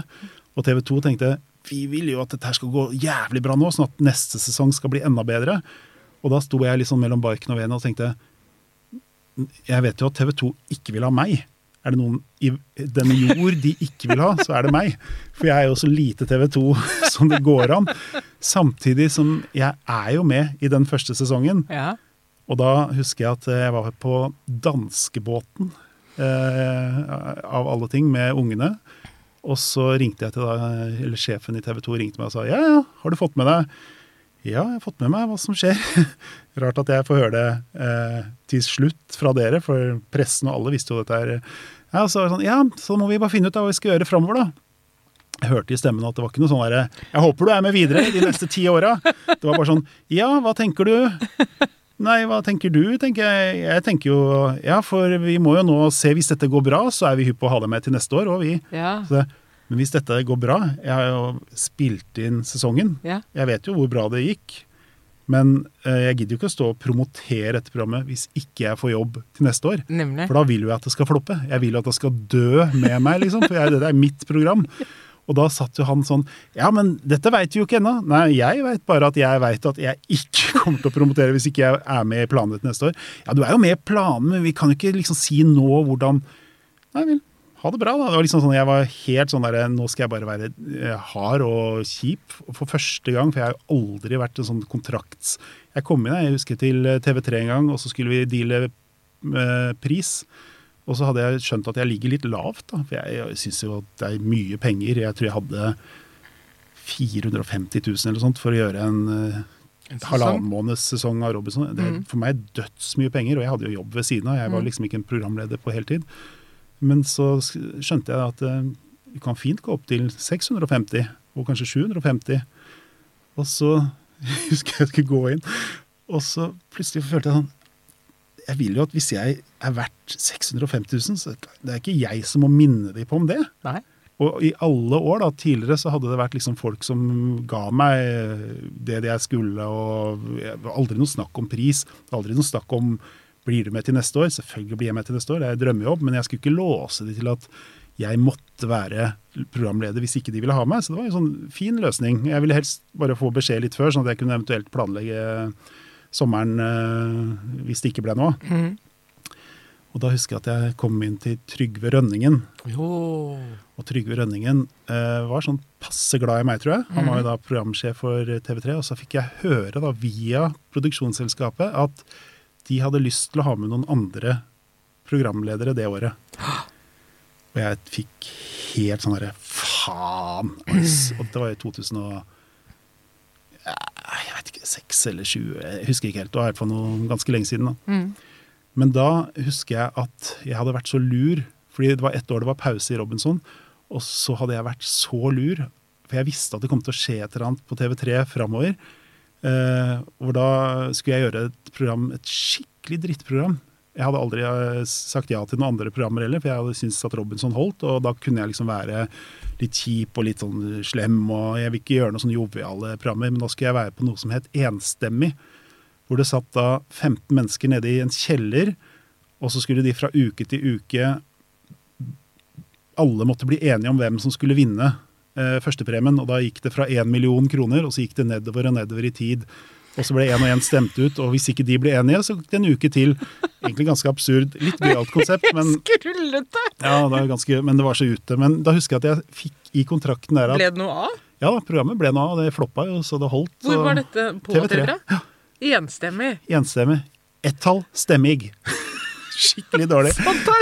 Og TV 2 tenkte vi vil jo at dette her skal gå jævlig bra nå, sånn at neste sesong skal bli enda bedre. Og da sto jeg liksom mellom barken og veden og tenkte jeg vet jo at TV 2 ikke vil ha meg. Er det noen i denne jord de ikke vil ha, så er det meg. For jeg er jo så lite TV 2 som det går an. Samtidig som jeg er jo med i den første sesongen. Ja. Og da husker jeg at jeg var på danskebåten, eh, av alle ting, med ungene. Og så ringte jeg til da, eller sjefen i TV 2 ringte meg og sa ja, ja, har du fått med deg Ja, jeg har fått med meg hva som skjer. Rart at jeg får høre det eh, til slutt fra dere, for pressen og alle visste jo dette her. Ja, så, sånn, ja, så må vi bare finne ut av hva vi skal gjøre framover, da. Jeg hørte i stemmen at det var ikke noe sånn derre Jeg håper du er med videre de neste ti åra. Det var bare sånn Ja, hva tenker du? Nei, hva tenker du? tenker Jeg Jeg tenker jo Ja, for vi må jo nå se Hvis dette går bra, så er vi hypp på å ha deg med til neste år, òg, vi. Ja. Så, men hvis dette går bra Jeg har jo spilt inn sesongen. Ja. Jeg vet jo hvor bra det gikk. Men eh, jeg gidder jo ikke å stå og promotere dette programmet hvis ikke jeg får jobb til neste år. Nemlig. For da vil jo jeg at det skal floppe. Jeg vil jo at det skal dø med meg, liksom. For jeg, det er mitt program. Og da satt jo han sånn Ja, men dette veit vi jo ikke ennå. Nei, jeg veit bare at jeg veit at jeg ikke kommer til å promotere hvis ikke jeg er med i planene til neste år. Ja, du er jo med i planene, men vi kan jo ikke liksom si nå hvordan Nei vel, ha det bra, da. Det var liksom sånn, Jeg var helt sånn der Nå skal jeg bare være eh, hard og kjip for første gang, for jeg har jo aldri vært en sånn kontrakts... Jeg kom inn, jeg husker til TV3 en gang, og så skulle vi deale eh, pris. Og så hadde jeg skjønt at jeg ligger litt lavt, da. For jeg, jeg syns jo at det er mye penger. Jeg tror jeg hadde 450 000 eller sånt for å gjøre en eh, halvannen måneds sesong av Robinson. Det er for meg dødsmye penger, og jeg hadde jo jobb ved siden av. Jeg var liksom ikke en programleder på heltid. Men så skjønte jeg at eh, vi kan fint gå opp til 650, og kanskje 750. Og så husker jeg jeg skulle gå inn, og så plutselig følte jeg sånn Jeg vil jo at hvis jeg er verdt 650 000, så det er ikke jeg som må minne dem på om det. Nei. Og i alle år da, tidligere så hadde det vært liksom folk som ga meg det jeg skulle, og aldri noe snakk om pris. Aldri noe snakk om blir du med til neste år. Selvfølgelig blir jeg med til neste år, det er drømmejobb, men jeg skulle ikke låse de til at jeg måtte være programleder hvis ikke de ville ha meg. Så det var en sånn fin løsning. Jeg ville helst bare få beskjed litt før, sånn at jeg kunne eventuelt planlegge sommeren eh, hvis det ikke ble noe. Og da husker jeg at jeg kom inn til Trygve Rønningen. Jo. Og Trygve Rønningen eh, var sånn passe glad i meg, tror jeg. Han var jo da programsjef for TV3. Og så fikk jeg høre da via produksjonsselskapet at de hadde lyst til å ha med noen andre programledere det året. Og jeg fikk helt sånn herre faen! Og det var i 2000 og jeg vet ikke, 6 eller 7, jeg husker ikke helt. Det var i hvert fall noe ganske lenge siden. da. Men da husker jeg at jeg hadde vært så lur, fordi det var ett år det var pause i Robinson, og så hadde jeg vært så lur, for jeg visste at det kom til å skje et eller annet på TV3 framover. Eh, hvor da skulle jeg gjøre et program, et skikkelig drittprogram. Jeg hadde aldri eh, sagt ja til noen andre programmer heller, for jeg hadde syntes at Robinson holdt, og da kunne jeg liksom være litt kjip og litt sånn slem, og jeg vil ikke gjøre noen sånne joviale programmer, men da skulle jeg være på noe som het Enstemmig, hvor det satt da 15 mennesker nede i en kjeller, og så skulle de fra uke til uke Alle måtte bli enige om hvem som skulle vinne førstepremien, og da gikk det fra én million kroner, og så gikk det nedover og nedover i tid. Og så ble én og én stemt ut, og hvis ikke de ble enige, så gikk det en uke til. Egentlig ganske absurd. Litt gøyalt konsept, men, Skrullete! ja, det var ganske, men det var så ute. Men da husker jeg at jeg fikk i kontrakten der at Ble det noe av? ja programmet ble noe av, det floppa jo, så det holdt. Hvor var dette? På TV3. TV3? Enstemmig. Enstemmig. Ett-tall stemmig. Skikkelig dårlig.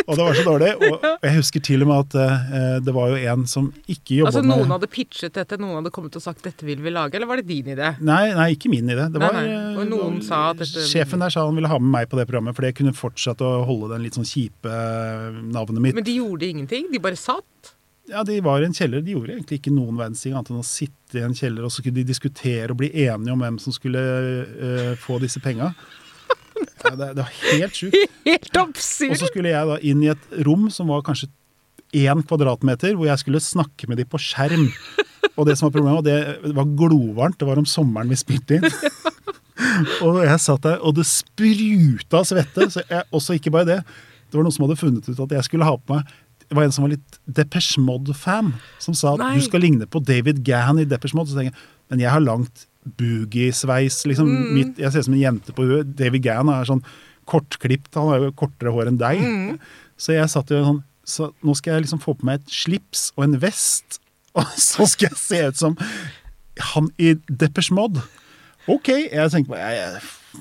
Og det var så dårlig. Og jeg husker til og med at eh, det var jo en som ikke jobba Altså Noen hadde pitchet dette, noen hadde kommet og sagt 'dette vil vi lage', eller var det din idé? Nei, nei, ikke min idé. Det var, nei. Og eh, noen det var- sa at dette- Sjefen der sa han ville ha med meg på det programmet, for jeg kunne fortsatt å holde den litt sånn kjipe eh, navnet mitt. Men de gjorde ingenting? De bare satt? Ja, De var i en kjeller. De gjorde egentlig ikke noen verdens ting annet enn å sitte i en kjeller, og så kunne de diskutere og bli enige om hvem som skulle uh, få disse penga. Ja, det, det var helt sjukt. Helt Og så skulle jeg da inn i et rom som var kanskje én kvadratmeter, hvor jeg skulle snakke med de på skjerm. Og det som var problemet, det var glovarmt. Det var om sommeren vi spilte inn. Og jeg satt der, og det spruta svette. Så jeg, også ikke bare det. Det var noen som hadde funnet ut at jeg skulle ha på meg Det var en som var litt Depeche Mode-fan, som sa at Nei. du skal ligne på David Gahan i Depeche Mode. Så tenker jeg, men jeg har langt boogie-sveis. Liksom, mitt, jeg ser ut som en jente på huet. David Gann er sånn kortklipt. Han har jo kortere hår enn deg. Så jeg satt jo sånn Så nå skal jeg liksom få på meg et slips og en vest, og så skal jeg se ut som han i Depeche Mod. OK. Jeg tenkte bare jeg,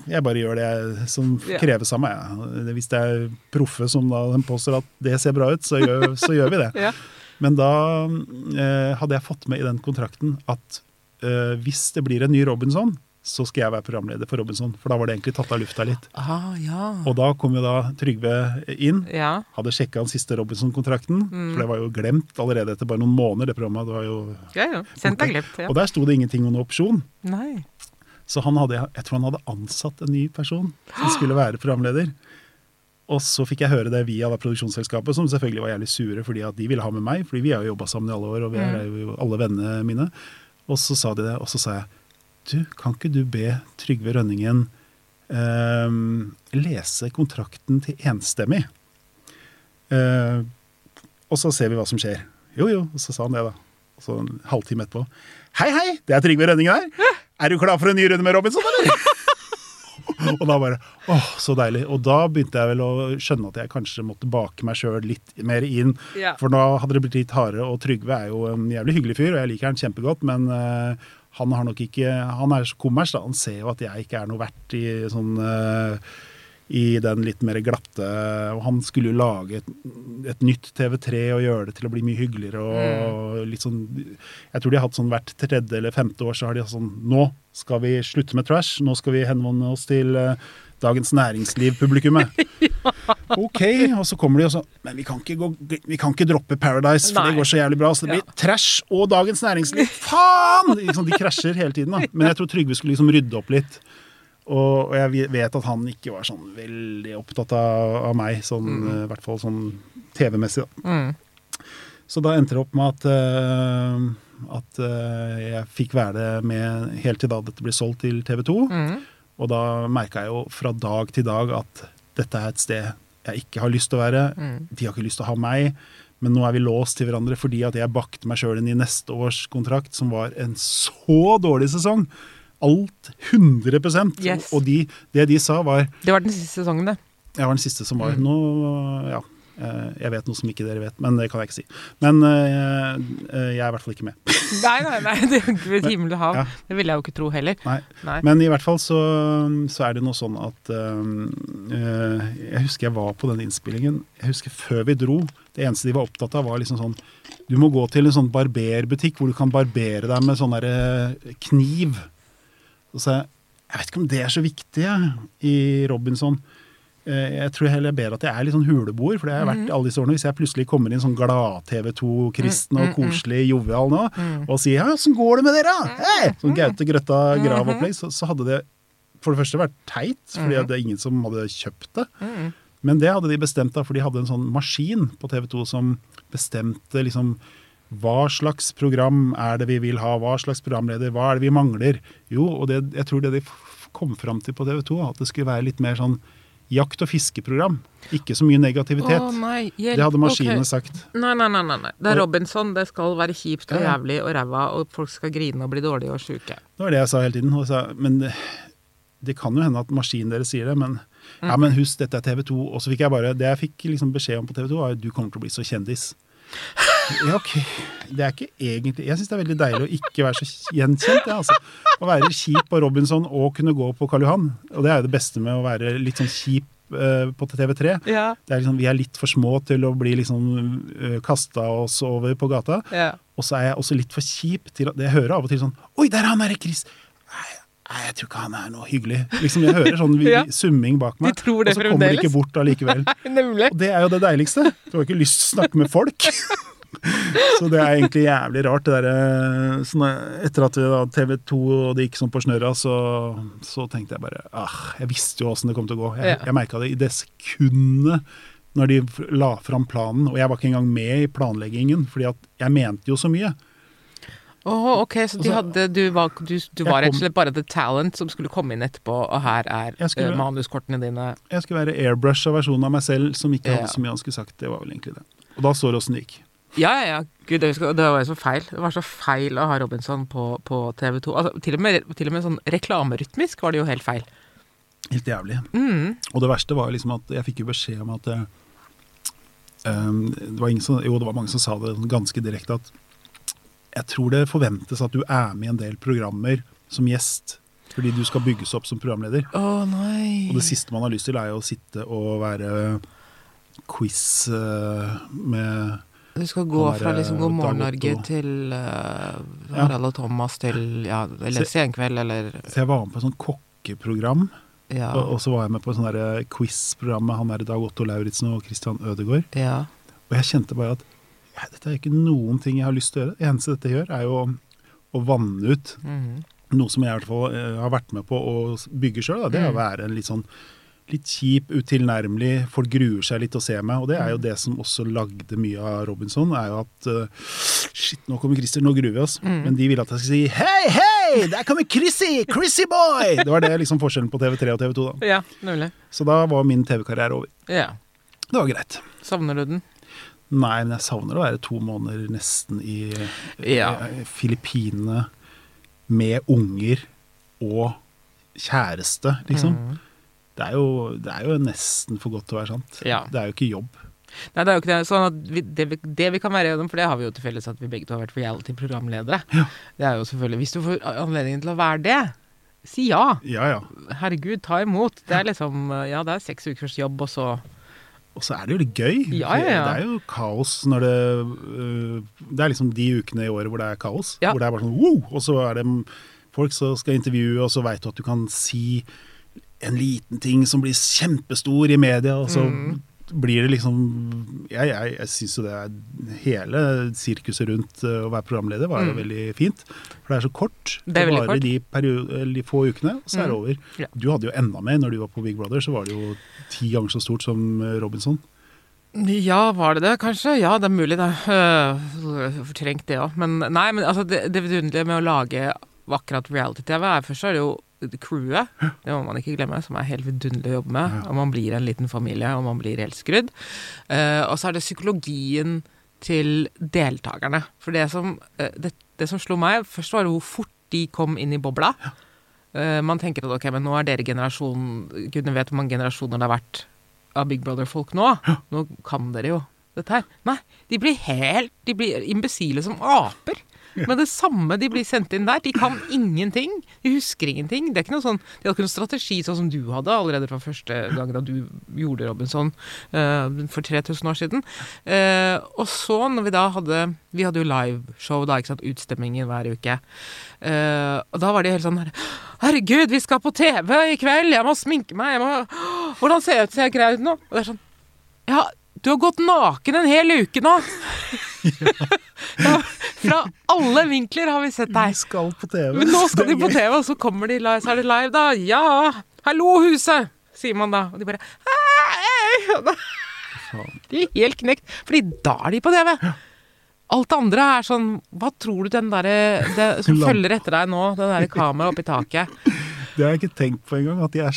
jeg, bare gjør det jeg- som kreves av meg. Hvis det er proffe som da påstår at det ser bra ut, så gjør, så gjør vi det. Ja. Men da eh, hadde jeg fått med i den kontrakten at eh, hvis det blir en ny Robinson, så skal jeg være programleder for Robinson. For da var det egentlig tatt av lufta litt. Ah, ja. Og da kom jo da Trygve inn. ja. Hadde sjekka den siste Robinson-kontrakten, Mm. for det var jo glemt allerede etter bare noen måneder. det programmet. Det var jo... Ja, ja. Sendt er glemt. Ja. Og der sto det ingenting om noen opsjon. Nei. Så han hadde, jeg tror han hadde ansatt en ny person som skulle være programleder. Og så fikk jeg høre det via da produksjonsselskapet, som selvfølgelig var jævlig sure fordi at de ville ha med meg. fordi vi har jo jobba sammen i alle år, og vi er jo alle vennene mine. Og så sa de det, og så sa jeg du, kan ikke du be Trygve Rønningen eh, lese kontrakten til enstemmig? Eh, og så ser vi hva som skjer. Jo, jo, og så sa han det, da. Og så en halvtime etterpå. Hei, hei, det er Trygve Rønningen her. Er du klar for en ny runde med Robinson, eller? og da bare åh, så deilig. Og da begynte jeg vel å skjønne at jeg kanskje måtte bake meg sjøl litt mer inn. Ja. For nå hadde det blitt litt hardere, og Trygve er jo en jævlig hyggelig fyr, og jeg liker han kjempegodt, men uh, han har nok ikke Han er så kommers, da. Han ser jo at jeg ikke er noe verdt i sånn eh, i den litt mer glatte Og han skulle jo lage et, et nytt TV3 og gjøre det til å bli mye hyggeligere og litt sånn Jeg tror de har hatt sånn hvert tredje eller femte år så har de hatt sånn Nå skal vi slutte med trash. Nå skal vi henvende oss til uh, Dagens Næringsliv-publikummet. OK. Og så kommer de og så Men vi kan gå, vi kan ikke droppe Paradise, for Nei. det går så jævlig bra. Så det blir trash og Dagens Næringsliv. Faen! Liksom, de krasjer hele tiden. da. Men jeg tror Trygve skulle liksom rydde opp litt. Og, og jeg vet at han ikke var sånn veldig opptatt av, av meg, sånn, eh, i hvert fall sånn TV-messig. da. Mm. Så da endte det opp med at, uh, at uh, jeg fikk være med helt til da dette ble solgt til TV 2. Mm. Og da merka jeg jo fra dag til dag at dette er et sted jeg ikke har lyst til å være. Mm. De har ikke lyst til å ha meg. Men nå er vi låst til hverandre fordi at jeg bakte meg sjøl inn i neste års kontrakt, som var en så dårlig sesong. Alt 100 Yes. Og de, det de sa, var Det var den siste sesongen, det. Jeg var den siste som Mm. Nå, ja. eh, Jeg vet noe som ikke dere vet, men det kan jeg ikke si. Men eh, eh, jeg er i hvert fall ikke med. Nei, nei, nei, det er ikke et himmel og hav. Ja. Det ville jeg jo ikke tro heller. Nei. Nei. Men i hvert fall så, så er det noe sånn at eh, Jeg husker jeg var på den innspillingen. Jeg husker før vi dro. Det eneste de var opptatt av, var liksom sånn Du må gå til en sånn barberbutikk hvor du kan barbere deg med sånn derre kniv. Så sa jeg Jeg vet ikke om det er så viktig jeg, i Robinson. Eh, Jeg tror heller jeg ber at jeg er litt sånn huleboer, for det har jeg vært alle disse årene. Hvis jeg plutselig kommer inn sånn glad-TV 2-kristen og koselig jovial nå, og sier 'ja, åssen går det med dere', da? Sånn Gaute Grøtta Grav-opplegg, så, så hadde det for det første vært teit, fordi det er ingen som hadde kjøpt det. Men det hadde de bestemt da, for de hadde en sånn maskin på TV 2 som bestemte liksom hva slags program er det vi vil ha, hva slags programleder, hva er det vi mangler? Jo, og det, jeg tror det de kom fram til på TV 2, at det skulle være litt mer sånn jakt- og fiskeprogram. Ikke så mye negativitet. Oh, nei, det hadde maskinene okay. sagt. Nei, nei, nei, nei. Det er Robinson. Det skal være kjipt og Ja, jævlig og ræva, og folk skal grine og bli dårlige og sjuke. Det var det jeg sa hele tiden. Sa, men det, det kan jo hende at maskinen deres sier det, men Mm. ja, men husk, dette er TV 2. Og så fikk jeg bare Det jeg fikk liksom beskjed om på TV 2, var at du kommer til å bli så kjendis. Ja, ok. Det er ikke egentlig Jeg syns det er veldig deilig å ikke være så gjenkjent. Ja, altså. Å være kjip på Robinson og kunne gå på Karl Johan. Og det er jo det beste med å være litt sånn kjip eh, på TV3. Ja. Det er liksom, vi er litt for små til å bli liksom uh, kasta oss over på gata. ja. Og så er jeg også litt for kjip til at Jeg hører av og til sånn Oi, der er han derre Chris! Nei, nei, jeg tror ikke han er noe hyggelig. Liksom Jeg hører sånn Ja. summing bak meg, De tror det og så kommer de ikke bort allikevel. Nemlig. Og det er jo det deiligste. Du har ikke lyst til å snakke med folk. Så det er egentlig jævlig rart. Det der, eh, sånn, eh, etter at TV 2 og det gikk sånn på snørra, så, så tenkte jeg bare ah, Jeg visste jo åssen det kom til å gå. Jeg, Ja. merka det i det sekundet når de la fram planen. Og jeg var ikke engang med i planleggingen, fordi at jeg mente jo så mye. Åh, ok, så de Altså, hadde, du var, du, du var rett og slett bare the talent som skulle komme inn etterpå, og her er skulle- uh, manuskortene dine. Jeg skulle være airbrush av versjonen av meg selv som ikke hadde hadde så mye han skulle sagt. Det var vel egentlig det. Og da så det åssen det gikk. Ja, ja, ja. Gud, det, var jo så feil. Det var så feil å ha Robinson på, på TV 2. Altså, til, og med, til og med sånn reklamerytmisk var det jo helt feil. Helt jævlig. Mm. Og det verste var jo liksom at jeg fikk jo beskjed om at eh, um, det var ingen som, Jo, det var mange som sa det ganske direkte at jeg tror det forventes at du er med i en del programmer som gjest. Fordi du skal bygges opp som programleder. Å nei. Og det siste man har lyst til, er jo å sitte og være quiz eh, med Du skal gå er, fra liksom God morgen Norge til uh. Harald og Thomas til ja, eller Se- Senkveld eller Så jeg var med på et sånt kokkeprogram. ja, Og, og så var jeg med på der quiz-program med han der Dag Otto Lauritzen og Christian Ødegaard. ja. Og jeg kjente bare at ja, dette er ikke noen ting jeg har lyst til å gjøre. Det eneste dette gjør, er jo å, å vanne ut Mhm. noe som jeg i hvert fall eh, har vært med på å bygge sjøl. Det er å være en litt sånn litt kjip, utilnærmelig. Folk gruer seg litt å se meg. Og det er jo det som også lagde mye av Robinson. er jo at uh, Shit, nå kommer Christer, nå gruer vi oss. Men de ville at jeg skulle si Hei, hei! Der kommer Chrissy! Chrissy boy! Det var det liksom forskjellen på TV3 og TV2. da. ja, nemlig. Så da var min TV-karriere over. Ja. Det var greit. Savner du den? Nei, men jeg savner å være to måneder nesten i Ja. i Filippinene med unger og kjæreste, liksom. Mm. Det, er jo, det er jo nesten for godt til å være sant. Ja. Det er jo ikke jobb. Nei, det er jo ikke det. Sånn at vi, det, vi, det vi kan være gjennom, for det har vi jo til felles at vi begge to har vært reality-programledere. Ja. Det er jo selvfølgelig Hvis du får anledningen til å være det, si ja. Ja, ja. Herregud, ta imot. Det er liksom Ja, det er seks ukers jobb, og så Og så er det jo litt gøy. Ja, ja, ja. Det er jo kaos når det øh, Det er liksom de ukene i året hvor det er kaos. Ja. Hvor det er bare sånn wow! Og så er det folk som skal intervjue, og så veit du at du kan si en liten ting som blir kjempestor i media, og så Mm. blir det liksom Jeg, jeg, jeg syns jo det er Hele sirkuset rundt øh, å være programleder var jo Mm. veldig fint. For det er så kort. Det er varer de, de få ukene, og så er det Mm. over. Ja. Du hadde jo enda mer når du var på Big Brother, så var det jo ti ganger så stort som øh, Robinson. Ja, var det det, kanskje? Ja, det er mulig, det. Øh, Fortrengt det òg. Men nei, men altså, det, det vidunderlige med å lage akkurat reality-TV er først så er det jo det crewet, det må man ikke glemme, som er helt vidunderlig å jobbe med. Og man blir en liten familie, og man blir helt skrudd. Eh, og så er det psykologien til deltakerne. For det som, eh, det, det som slo meg, først var hvor fort de kom inn i bobla. Eh, man tenker at ok, men nå er dere generasjon Gudene vet hvor mange generasjoner det har vært av Big Brother-folk nå. Nå kan dere jo dette her. Nei, de blir helt De blir imbesile som aper. Men det samme de blir sendt inn der. De kan ingenting. De husker ingenting. Det er ikke noe sånn, De hadde ikke noen strategi sånn som du hadde allerede fra første gang da du gjorde Robinson uh, for 3000 år siden. Uh, og så, når vi da hadde Vi hadde jo liveshow, da, ikke sant. Utstemmingen hver uke. Uh, og da var de helt sånn her, Herregud, vi skal på TV i kveld! Jeg må sminke meg! Jeg må, hvordan ser jeg ut? Ser jeg grei ut nå? Og det er sånn Ja, du har gått naken en hel uke nå! ja, fra alle vinkler har vi sett deg. skal på TV. Men nå skal de på. TV, og så kommer de live, så er det live, da. Ja! Hallo, huset! Sier man da. Og de bare «Hei!» De er helt knekt. Fordi da er de på TV. Alt det andre er sånn Hva tror du den derre som følger etter deg nå, det derre kameraet oppi taket? Det har jeg ikke tenkt på engang. At, de er,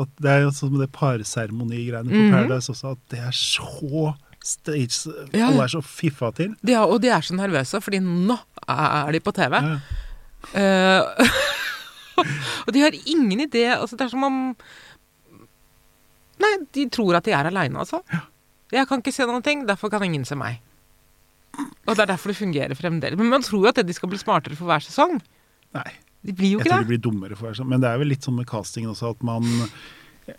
at det er jo med det parseremonigreiene på Mhm. Paradise også, at det er så stage Ja. Alle er så fiffa til. Ja, og de er så nervøse, fordi nå er de på TV. Ja. Uh, og de har ingen idé altså Det er som om Nei, de tror at de er aleine, altså. Jeg kan ikke se noen ting, derfor kan ingen se meg. Og det er derfor det fungerer fremdeles. Men man tror jo at de skal bli smartere for hver sesong. Nei. De blir jo Jeg ikke tror de blir dummere for hver sesong. Men det er vel litt sånn med castingen også at man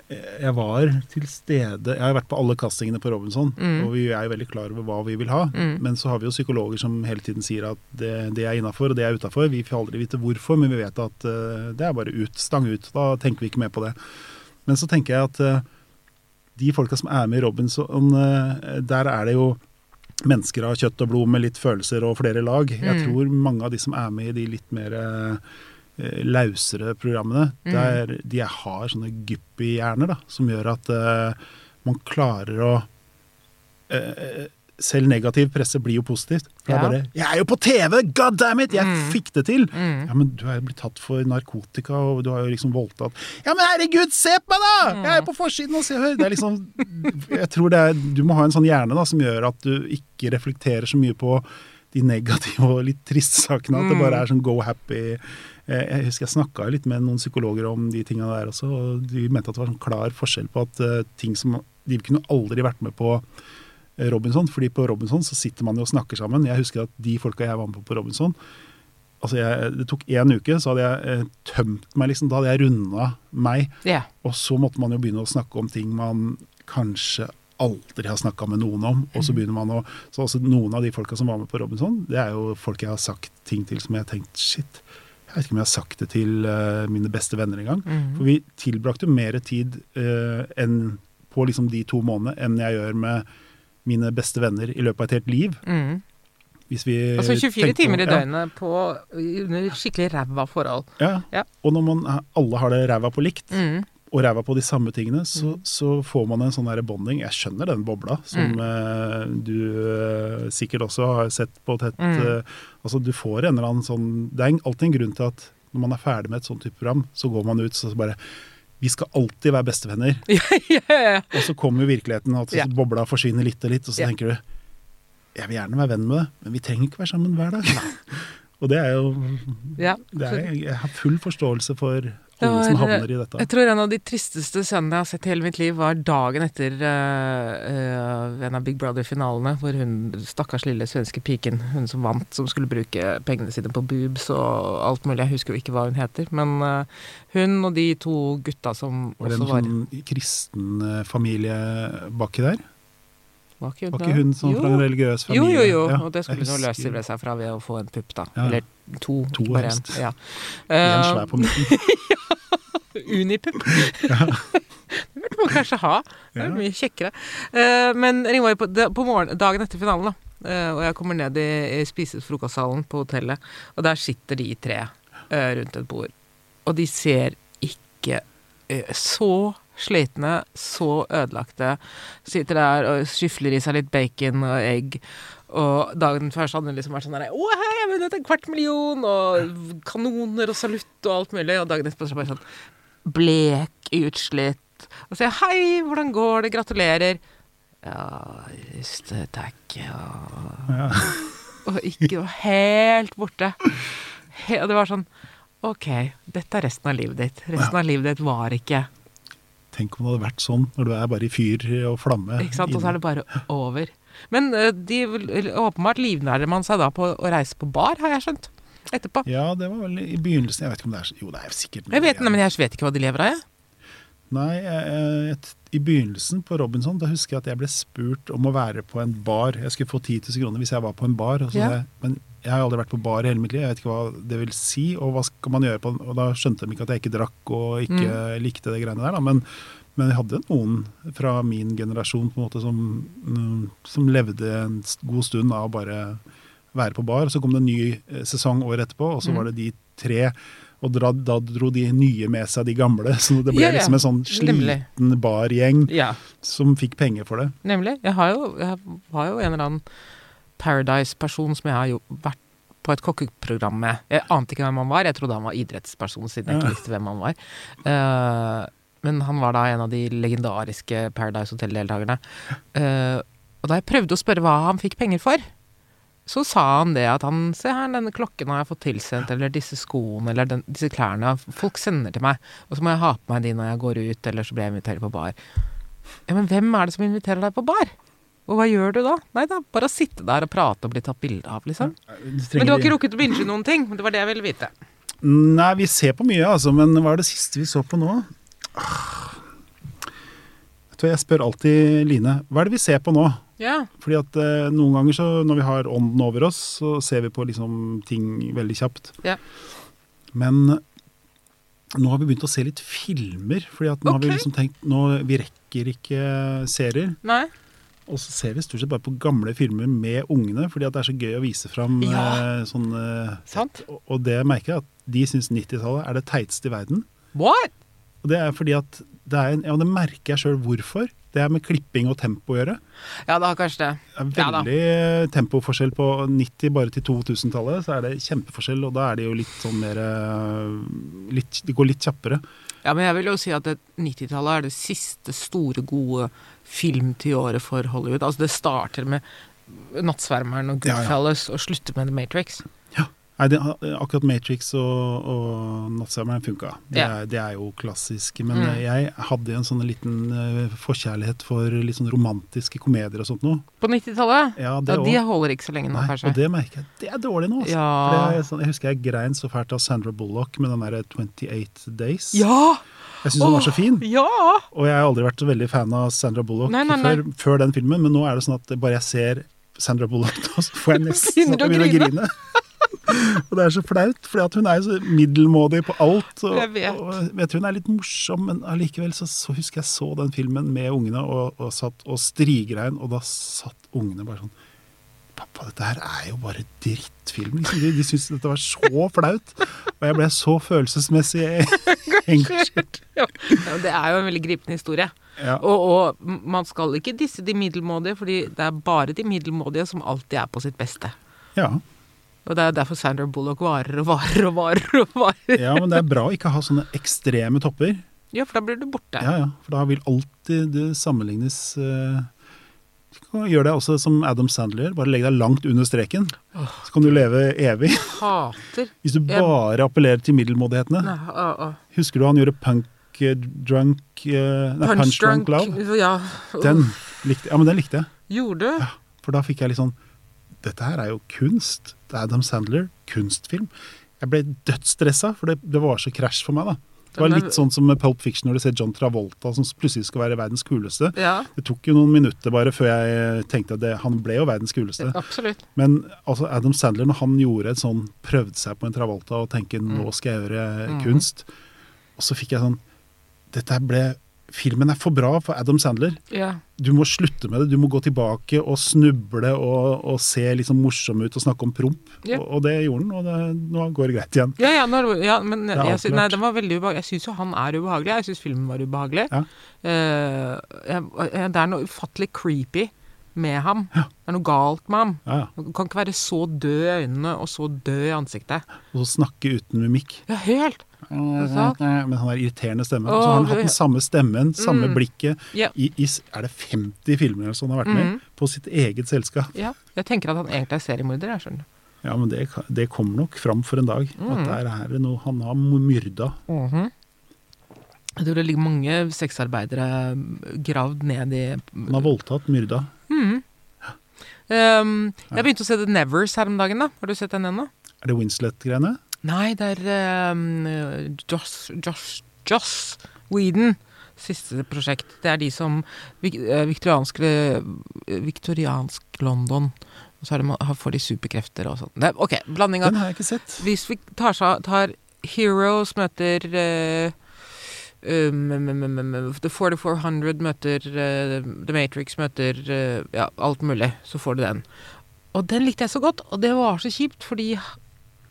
Jeg var til stede Jeg har vært på alle castingene på Robinson, Mm. og vi er jo veldig klar over hva vi vil ha. Men så har vi jo psykologer som hele tiden sier at det, det er innafor, og det er utafor. Vi får aldri vite hvorfor, men vi vet at uh, det er bare ut. Stang ut. Da tenker vi ikke mer på det. Men så tenker jeg at uh, de folka som er med i Robinson, uh, der er det jo mennesker av kjøtt og blod med litt følelser og flere lag. Jeg Mm. tror mange av de som er med i de litt mer eh, lausere programmene, Mm. der de har sånne guppy-hjerner som gjør at uh, man klarer å uh, selv negativ presse blir jo positivt. For det er bare 'Jeg er jo på TV! God damn it! Jeg Mm. fikk det til!' Mm. Ja, men du er jo blitt tatt for narkotika, og du har jo liksom voldtatt Ja, men herregud, se på meg, da! Jeg er jo på forsiden og ser hør! Det er liksom Jeg tror det er Du må ha en sånn hjerne da som gjør at du ikke reflekterer så mye på de negative og litt triste sakene. At det bare er sånn go happy. Eh, Jeg husker jeg snakka litt med noen psykologer om de tinga der også, og de mente at det var en klar forskjell på at eh, ting som De kunne aldri vært med på eh, Robinson, fordi på Robinson så sitter man jo og snakker sammen. Jeg husker at de folka jeg var med på på Robinson Altså jeg, Det tok én uke, så hadde jeg tømt meg, liksom. Da hadde jeg runda meg. Yeah. Og så måtte man jo begynne å snakke om ting man kanskje aldri har snakka med noen om. Og så begynner man å Så også noen av de folka som var med på Robinson, det er jo folk jeg har sagt ting til som jeg har tenkt shit. Jeg vet ikke om jeg har sagt det til eh, mine beste venner engang. Mm. For vi tilbrakte mer tid eh, enn på liksom de to månedene enn jeg gjør med mine beste venner i løpet av et helt liv. Mm. Hvis vi Altså 24 timer i ja. døgnet på under skikkelig ræva forhold. Ja. Ja. Og når man alle har det ræva på likt, Mm. Og ræva på de samme tingene, så, så får man en sånn bonding. Jeg skjønner den bobla, som Mm. eh, du eh, sikkert også har sett på tett. Mm. eh, altså Du får en eller annen sånn Det er alltid en grunn til at når man er ferdig med et sånt type program, så går man ut så bare Vi skal alltid være bestevenner. ja, ja, ja. Og så kommer jo virkeligheten, at Ja. bobla forsvinner litt og litt, og så tenker du Jeg vil gjerne være venn med det, men vi trenger ikke være sammen hver dag. Og det er jo det er, Jeg har full forståelse for Det alle som var- havner i dette. Jeg tror en av de tristeste scenene jeg har sett i hele mitt liv, var dagen etter uh, en av Big Brother-finalene, hvor hun stakkars lille svenske piken, hun som vant, som skulle bruke pengene sine på boobs og alt mulig, jeg husker jo ikke hva hun heter, men uh, hun og de to gutta som Var også var var sånn kristen eh, familie baki der? Var ikke hun, Var ikke hun sånn fra en religiøs familie? jo, jo. Ja, og det skulle hun løse seg fra ved å få en pupp, da. Ja. Eller to, To bare en. helst. Ja. En Eh, svær på midten. ja. Unipupp. det burde man kanskje ha. Det er Ja. mye kjekkere. Eh, men anyway, på, på morgen, dagen etter finalen, da, eh, og jeg kommer ned i, i spisefrokostsalen på hotellet, og der sitter de tre rundt et bord. Og de ser ikke så slitne, så ødelagte. Sitter der og skyfler i seg litt bacon og egg. Og dagen før så hadde hun liksom vært sånn der Å, hei, jeg har vunnet en kvart million! Og kanoner og salutt og alt mulig. Og dagen etterpå så bare sånn blek, utslitt. Og sier 'hei, hvordan går det, gratulerer'. Ja, just det, takk. Ja. Ja. Og ikke var helt borte. Og det var sånn Ok, dette er resten av livet ditt. Resten av livet ditt var ikke Tenk om det hadde vært sånn når du er bare i fyr og flamme. Ikke sant? Og så er det bare over. Men eh, de åpenbart livnærer man seg da på å reise på bar, har jeg skjønt. Etterpå. Ja, det var vel i begynnelsen. Jeg vet ikke om det er Jo, det er sikkert noe Jeg vet, nei, men jeg vet ikke hva de lever av, jeg. Nei, jeg, i begynnelsen på Robinson, da husker jeg at jeg ble spurt om å være på en bar. Jeg skulle få 10 000 kroner hvis jeg var på en bar. Og så Ja. det... jeg, men jeg har aldri vært på bar i hele mitt liv, jeg vet ikke hva det vil si. Og hva skal man gjøre på? Og da skjønte de ikke at jeg ikke drakk og ikke Mm. likte det greiene der. Da. Men, men jeg hadde noen fra min generasjon på en måte som, mm, som levde en god stund av bare være på bar. Så kom det en ny eh, sesong året etterpå, og så Mm. var det de tre. Og da, da dro de nye med seg de gamle, så det ble Ja, ja. liksom en sånn sliten bargjeng Ja, som fikk penger for det. nemlig. Jeg har jo, jeg har jo en eller annen Paradise-person som jeg har jo vært på et kokkeprogram med. Jeg ante ikke hvem han var. Jeg trodde han var idrettsperson, siden jeg ikke visste hvem han var. Uh, men han var da en av de legendariske Paradise Hotel-deltakerne. Uh, og da jeg prøvde å spørre hva han fikk penger for, så sa han det at han Se her, denne klokken har jeg fått tilsendt, eller disse skoene, eller den, disse klærne. Folk sender til meg. Og så må jeg ha på meg de når jeg går ut, eller så blir jeg invitert på bar. Ja, men hvem er det som inviterer deg på bar? Og hva gjør du da? Nei da, bare å sitte der og prate og bli tatt bilde av, liksom. Men du har ikke rukket å binge noen ting? Det var det jeg ville vite. Nei, vi ser på mye, altså. Men hva er det siste vi så på nå? Vet du hva, Jeg spør alltid Line hva er det vi ser på nå? Ja. Fordi at eh, Noen ganger så når vi har ånden over oss, så ser vi på liksom ting veldig kjapt. Ja. Men nå har vi begynt å se litt filmer. Fordi at nå har vi liksom tenkt nå, Vi rekker ikke serier. Nei? Og så ser vi stort sett bare på gamle filmer med ungene, fordi at det er så gøy å vise fram Ja. eh, sånn eh, Sant? og- det det merker jeg at de syns 90-tallet er det teiteste i verden. What? Og det er fordi at det er en, ja, det merker jeg sjøl hvorfor. Det er med klipping og tempo å gjøre. Ja, det har kanskje det. Det er Ja da. veldig tempoforskjell på 90 bare til 2000-tallet. Så er det kjempeforskjell, og da er det jo litt sånn mer eh, litt, Det går litt kjappere. Ja, men jeg vil jo si at 90-tallet er det siste store, gode filmtiåret for Hollywood. Altså, det starter med Nattsvermeren og Ja, ja. Goodfellas og slutter med The Matrix. Nei, det, akkurat Matrix og, og Nattsvermeren funka. Det, Ja. det er jo klassiske. Men Mm. jeg hadde en sånn liten eh, forkjærlighet for litt sånn romantiske komedier og sånt noe. På 90-tallet? Ja, Ja, de holder ikke så lenge nå, Nei, kanskje. og det merker jeg. Det er dårlig nå, altså. Ja. Det er sånn, jeg husker jeg grein så fælt av Sandra Bullock med den derre 28 Days. Ja! Jeg syns hun var så fin. Ja! Og jeg har aldri vært så veldig fan av Sandra Bullock Nei, nei, nei. Før, før den filmen, men nå er det sånn at bare jeg ser Sandra Bullock så får jeg nesten sånn begynne å grine. og det er så flaut, for hun er jo så middelmådig på alt. Og, Jeg vet. og jeg tror hun er litt morsom, men allikevel så, så husker jeg så den filmen med ungene og, og satt og strigrein, og da satt ungene bare sånn Pappa, dette her er jo bare drittfilm. Liksom. De, de syntes dette var så flaut. Og jeg ble så følelsesmessig engasjert. Ja, det er jo en veldig gripende historie. Ja. Og, og man skal ikke disse de middelmådige, fordi det er bare de middelmådige som alltid er på sitt beste. ja. Og det er derfor Sandra Bullock varer og varer og varer. og varer. Ja, men det er bra å ikke ha sånne ekstreme topper. Ja, for da blir du borte. Ja, ja, For da vil alltid det sammenlignes eh, Gjøre det også som Adam Sandler gjør. Bare legg deg langt under streken. Så kan du leve evig. Hater Hvis du bare appellerer til middelmådighetene. Nei, oh, å. Husker du han gjorde punk eh, drunk eh, Nei, punch, drunk, love? Ja. Den likte, ja, men den likte jeg. Gjorde du? For da fikk jeg litt sånn Dette her er jo kunst. Det er Adam Sandler. Kunstfilm. Jeg ble dødsstressa, for det, det var så krasj for meg, da. Det var litt sånn som med Pulp Fiction når du ser John Travolta som plutselig skal være verdens kuleste. Ja, Det tok jo noen minutter bare før jeg tenkte at det, han ble jo verdens kuleste. absolutt. Men altså Adam Sandler, når han gjorde et sånn, prøvde seg på en Travolta og tenkte nå skal jeg gjøre mm. kunst, og så fikk jeg sånn Dette ble Filmen er for bra for Adam Sandler. Ja. Du må slutte med det. Du må gå tilbake og snuble og, og se liksom morsom ut og snakke om promp. Ja. Og, og det gjorde han, og det, nå går det greit igjen. Ja, ja, nå, ja men jeg, sy- nei, den var veldig ubehagelig. Jeg syns jo han er ubehagelig. Jeg syns filmen var ubehagelig. Ja. Eh, jeg, jeg, det er noe ufattelig creepy med ham. Det er noe galt med ham. Ja, ja. Du kan ikke være så død i øynene og så død i ansiktet. Og så snakke uten mimikk. Ja, helt. sant? Med han har irriterende stemme. Åh, så har han hatt den samme stemmen, samme Mm. blikket, Ja. i, i er det 50 filmer eller han har vært med i, Mhm. på sitt eget selskap. Ja. Jeg tenker at han egentlig er seriemorder. Jeg skjønner. Ja, men det, det kommer nok fram for en dag. Mm. At der er det noe han har myrda. Jeg tror det ligger mange sexarbeidere gravd ned i Han har voldtatt, myrda. Um, Jeg begynte å se The Nevers her om dagen. da Har du sett den ennå? Er det Winslet-greiene? Nei, det er um, Joss, Josh, Josh Whedon. Siste prosjekt. Det er de som eh, Viktoriansk, eh, viktoriansk London. Og så de, får de superkrefter og sånn. Ok, blanding av Den har jeg ikke sett. Hvis vi tar, tar Heroes møter eh, um, um, The 4400 møter uh, The Matrix møter uh, Ja, alt mulig. Så får du den. Og den likte jeg så godt, og det var så kjipt, fordi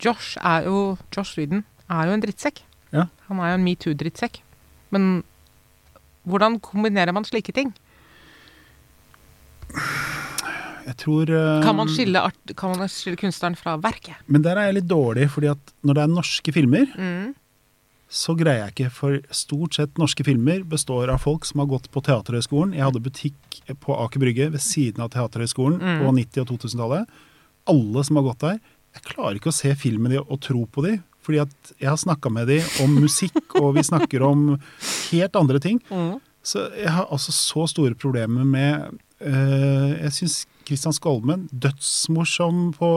Josh er jo Josh Sweden er jo en drittsekk. Ja. Han er jo en metoo-drittsekk. Men hvordan kombinerer man slike ting? Jeg tror uh, Kan man skille, art, kan man skille kunstneren fra verket? Men der er jeg litt dårlig, fordi at når det er norske filmer, Mm. Så greier jeg ikke. For stort sett norske filmer består av folk som har gått på Teaterhøgskolen. Jeg hadde butikk på Aker Brygge ved siden av Teaterhøgskolen Mm. på 90- og 2000-tallet. Alle som har gått der. Jeg klarer ikke å se filmen de og tro på de, fordi at jeg har snakka med de om musikk, og vi snakker om helt andre ting. Mm. Så jeg har altså så store problemer med øh, Jeg syns Kristian Skolmen, dødsmorsom på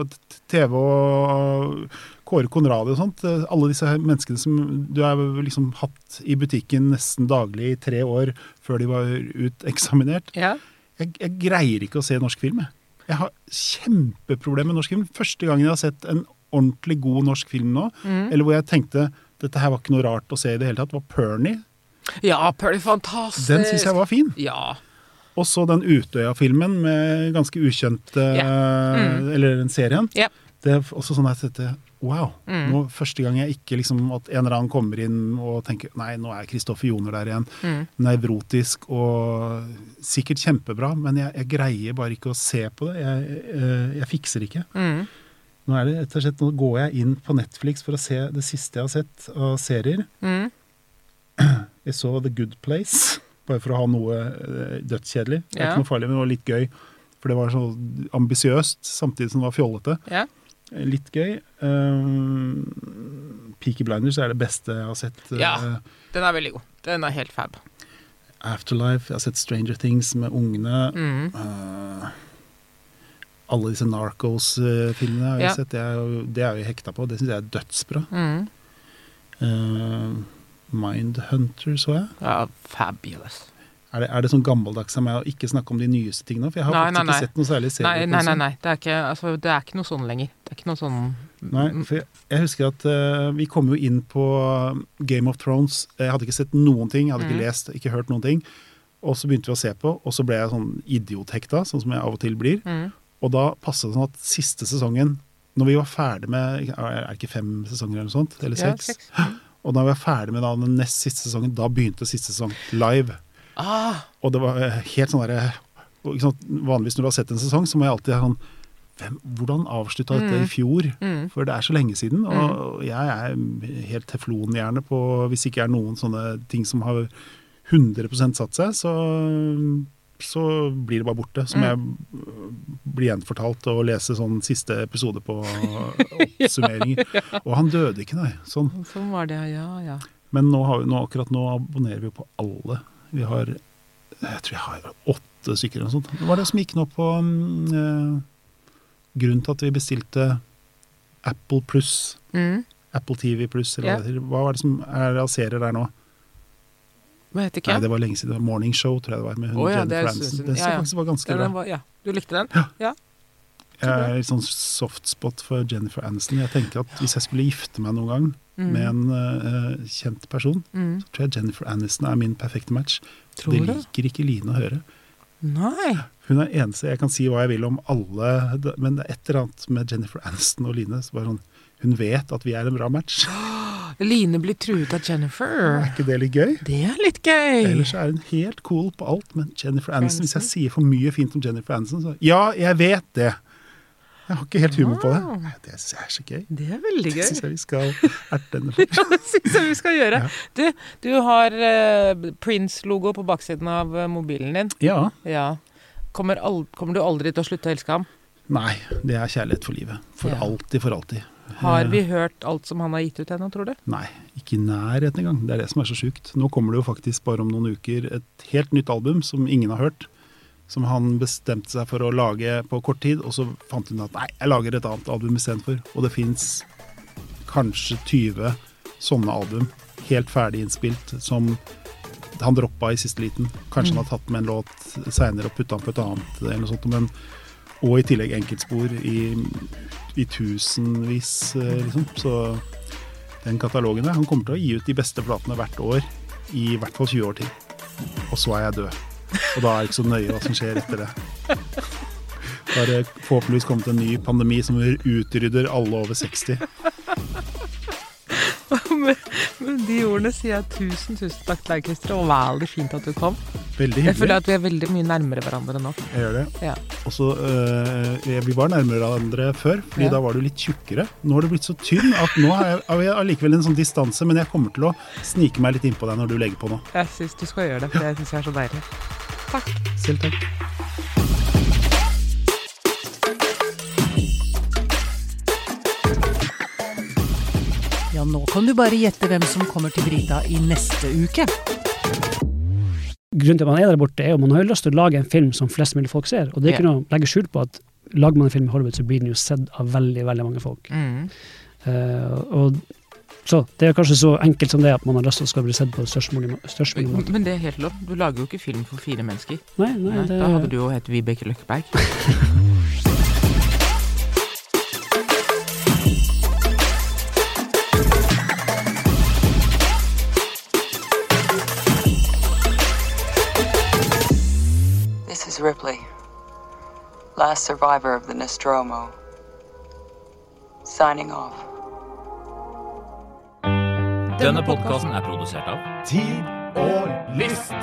øh, TV og Kåre Konradi og sånt. eh, alle disse menneskene som du har liksom hatt i butikken nesten daglig i tre år før de var uteksaminert. Ja. Jeg, jeg greier ikke å se norsk film, jeg. Jeg har kjempeproblemer med norsk film. Første gangen jeg har sett en ordentlig god norsk film nå, Mm. eller hvor jeg tenkte dette her var ikke noe rart å se i det hele tatt, var Pernie. Ja, Pernie Fantastisk! Den syns jeg var fin. Ja. Og så den Utøya-filmen med ganske ukjente Mm. Eller den serien. Yeah. Det er også sånn at dette Wow. Mm. Nå, første gang jeg ikke liksom At en eller annen kommer inn og tenker Nei, nå er Kristoffer Joner der igjen. Mm. Nevrotisk og sikkert kjempebra, men jeg, jeg greier bare ikke å se på det. Jeg, jeg, jeg fikser ikke. Mm. Nå, er det, slett, nå går jeg inn på Netflix for å se det siste jeg har sett av serier. Mm. Jeg så The Good Place, bare for å ha noe eh, dødskjedelig. Det er Ja. ikke noe farlig, men det var litt gøy. For det var så ambisiøst, samtidig som det var fjollete. Ja. Eh, Litt gøy. Um, Peaky Blinders er det beste jeg har sett. eh, Ja. Den er veldig god. Den er helt fab. Afterlife. Jeg har sett Stranger Things med ungene. Mm. Uh, alle disse Narcos-filmene har jeg Ja. sett. Det er, jo, det er jeg hekta på. Det syns jeg er dødsbra. Mm. Uh, Mindhunter så jeg. Ja, fabulous. Er det, er det sånn gammeldags av meg å ikke snakke om de nyeste tingene? For jeg har Nei, faktisk nei, ikke nei. sett noe særlig serie. Nei, nei, nei. sånn. nei. Det, er ikke, altså, det er ikke noe sånn lenger. Det er ikke noe sånn Nei, for jeg, jeg husker at uh, vi kom jo inn på Game of Thrones. Jeg hadde ikke sett noen ting, jeg hadde ikke Mm. lest, ikke hørt noen ting. Og så begynte vi å se på, og så ble jeg sånn idiothekta, sånn som jeg av og til blir. mm. Og da passet det sånn at siste sesongen, når vi var ferdig med Er det ikke fem sesonger eller noe sånt? Eller Ja, seks? seks. Og da vi var ferdig med da, den nest siste sesongen, da begynte siste sesong live. Ah, Og det var eh, helt sånn derre Vanligvis når du har sett en sesong, så må jeg alltid ha sånn hvem, Hvordan avslutta dette i fjor? mm. For det er så lenge siden. Og jeg er helt teflonhjerne på Hvis ikke er noen sånne ting som har 100 satt seg, så, så blir det bare borte. Så må jeg blir bli gjenfortalt og lese sånn siste episode på oppsummeringer. Og han døde ikke, nei. Sånn. sånn var det, ja, ja. Men nå har vi, nå, akkurat nå abonnerer vi på alle. Vi har Jeg tror jeg har åtte stykker eller noe sånt. Hva var det som gikk nå på um, Grunnen til at vi bestilte Apple Pluss, Mm. Apple TV Pluss, eller yeah. hva det var det som er av serier der nå? Hva heter ikke Nei, det var lenge siden. Det var Morning Show, tror jeg det var. Med hun oh, ja, det er Jennifer Aniston. Den Ja, ja. faktisk var ganske bra. var, ja. Du likte den? Jeg er sånn softspot for Jennifer Aniston. Jeg tenker at hvis jeg skulle gifte meg noen gang Mm. med en uh, kjent person, Mm. så tror jeg Jennifer Aniston er min perfekte match. Tror det du? liker ikke Line å høre. Nei. Hun er eneste Jeg kan si hva jeg vil om alle, men det er et eller annet med Jennifer Aniston og Line. Sånn, hun vet at vi er en bra match. Line blir truet av Jennifer. Er ikke det litt gøy? Det er litt gøy. Ellers er hun helt cool på alt, men Jennifer Aniston Hvis jeg sier for mye fint om Jennifer Aniston, så Ja, jeg vet det! Jeg har ikke helt humor på det. Det synes jeg er så gøy. Det er veldig Det gøy. syns jeg vi skal erte henne for. Ja, det syns jeg vi skal gjøre. Ja. Du, du har eh, Prince-logo på baksiden av eh, mobilen din. Ja. Ja. Kommer, kommer du aldri til å slutte å elske ham? Nei, det er kjærlighet for livet. For Ja. alltid, for alltid. Har vi hørt alt som han har gitt ut ennå, tror du? Nei, ikke i nærheten engang. Det er det som er så sjukt. Nå kommer det jo faktisk bare om noen uker et helt nytt album som ingen har hørt. Som han bestemte seg for å lage på kort tid, og så fant hun at nei, jeg lager et annet album istedenfor. Og det fins kanskje 20 sånne album, helt ferdig innspilt, som han droppa i siste liten. Kanskje han har tatt med en låt seinere og putta den på et annet, eller noe sånt. Men, og i tillegg enkeltspor i, i tusenvis, eh, liksom. Så den katalogen der, han kommer til å gi ut de beste platene hvert år i hvert fall 20 år til. Og så er jeg død. Og da er det ikke så nøye hva som skjer etter det. Da har det forhåpentligvis kommet en ny pandemi som utrydder alle over 60. med, de ordene sier jeg tusen, tusen takk til deg, Christer. Og veldig fint at du kom. Veldig Jeg føler hyggelig. at vi er veldig mye nærmere hverandre nå. Jeg gjør det. Ja. Og så, øh, Vi var nærmere hverandre før, fordi Ja. da var du litt tjukkere. Nå har du blitt så tynn at nå har jeg, har likevel allikevel en sånn distanse, men jeg kommer til å snike meg litt innpå deg når du legger på nå. Jeg syns du skal gjøre det, for jeg syns jeg er så deilig. Takk. Selv takk. Nå kan du bare gjette hvem som kommer til Brita i neste uke. grunnen til at man er der borte, er jo man har jo lyst til å lage en film som flest mulig folk ser. Og det er ikke noe å legge skjul på at lager man en film i Hollywood, så blir den jo sett av veldig veldig mange folk. Mm. Uh, og så Det er kanskje så enkelt som det at man har lyst til å skal bli sett på størst mulig, størst mulig måte. Men det er helt lov. Du lager jo ikke film for fire mennesker. Nei, nei, Nei, det, Da hadde du jo hett Vibeke Løkkeberg. Ripley, last survivor of the Nostromo. Signing off. Denne podkasten er produsert av Tid og list.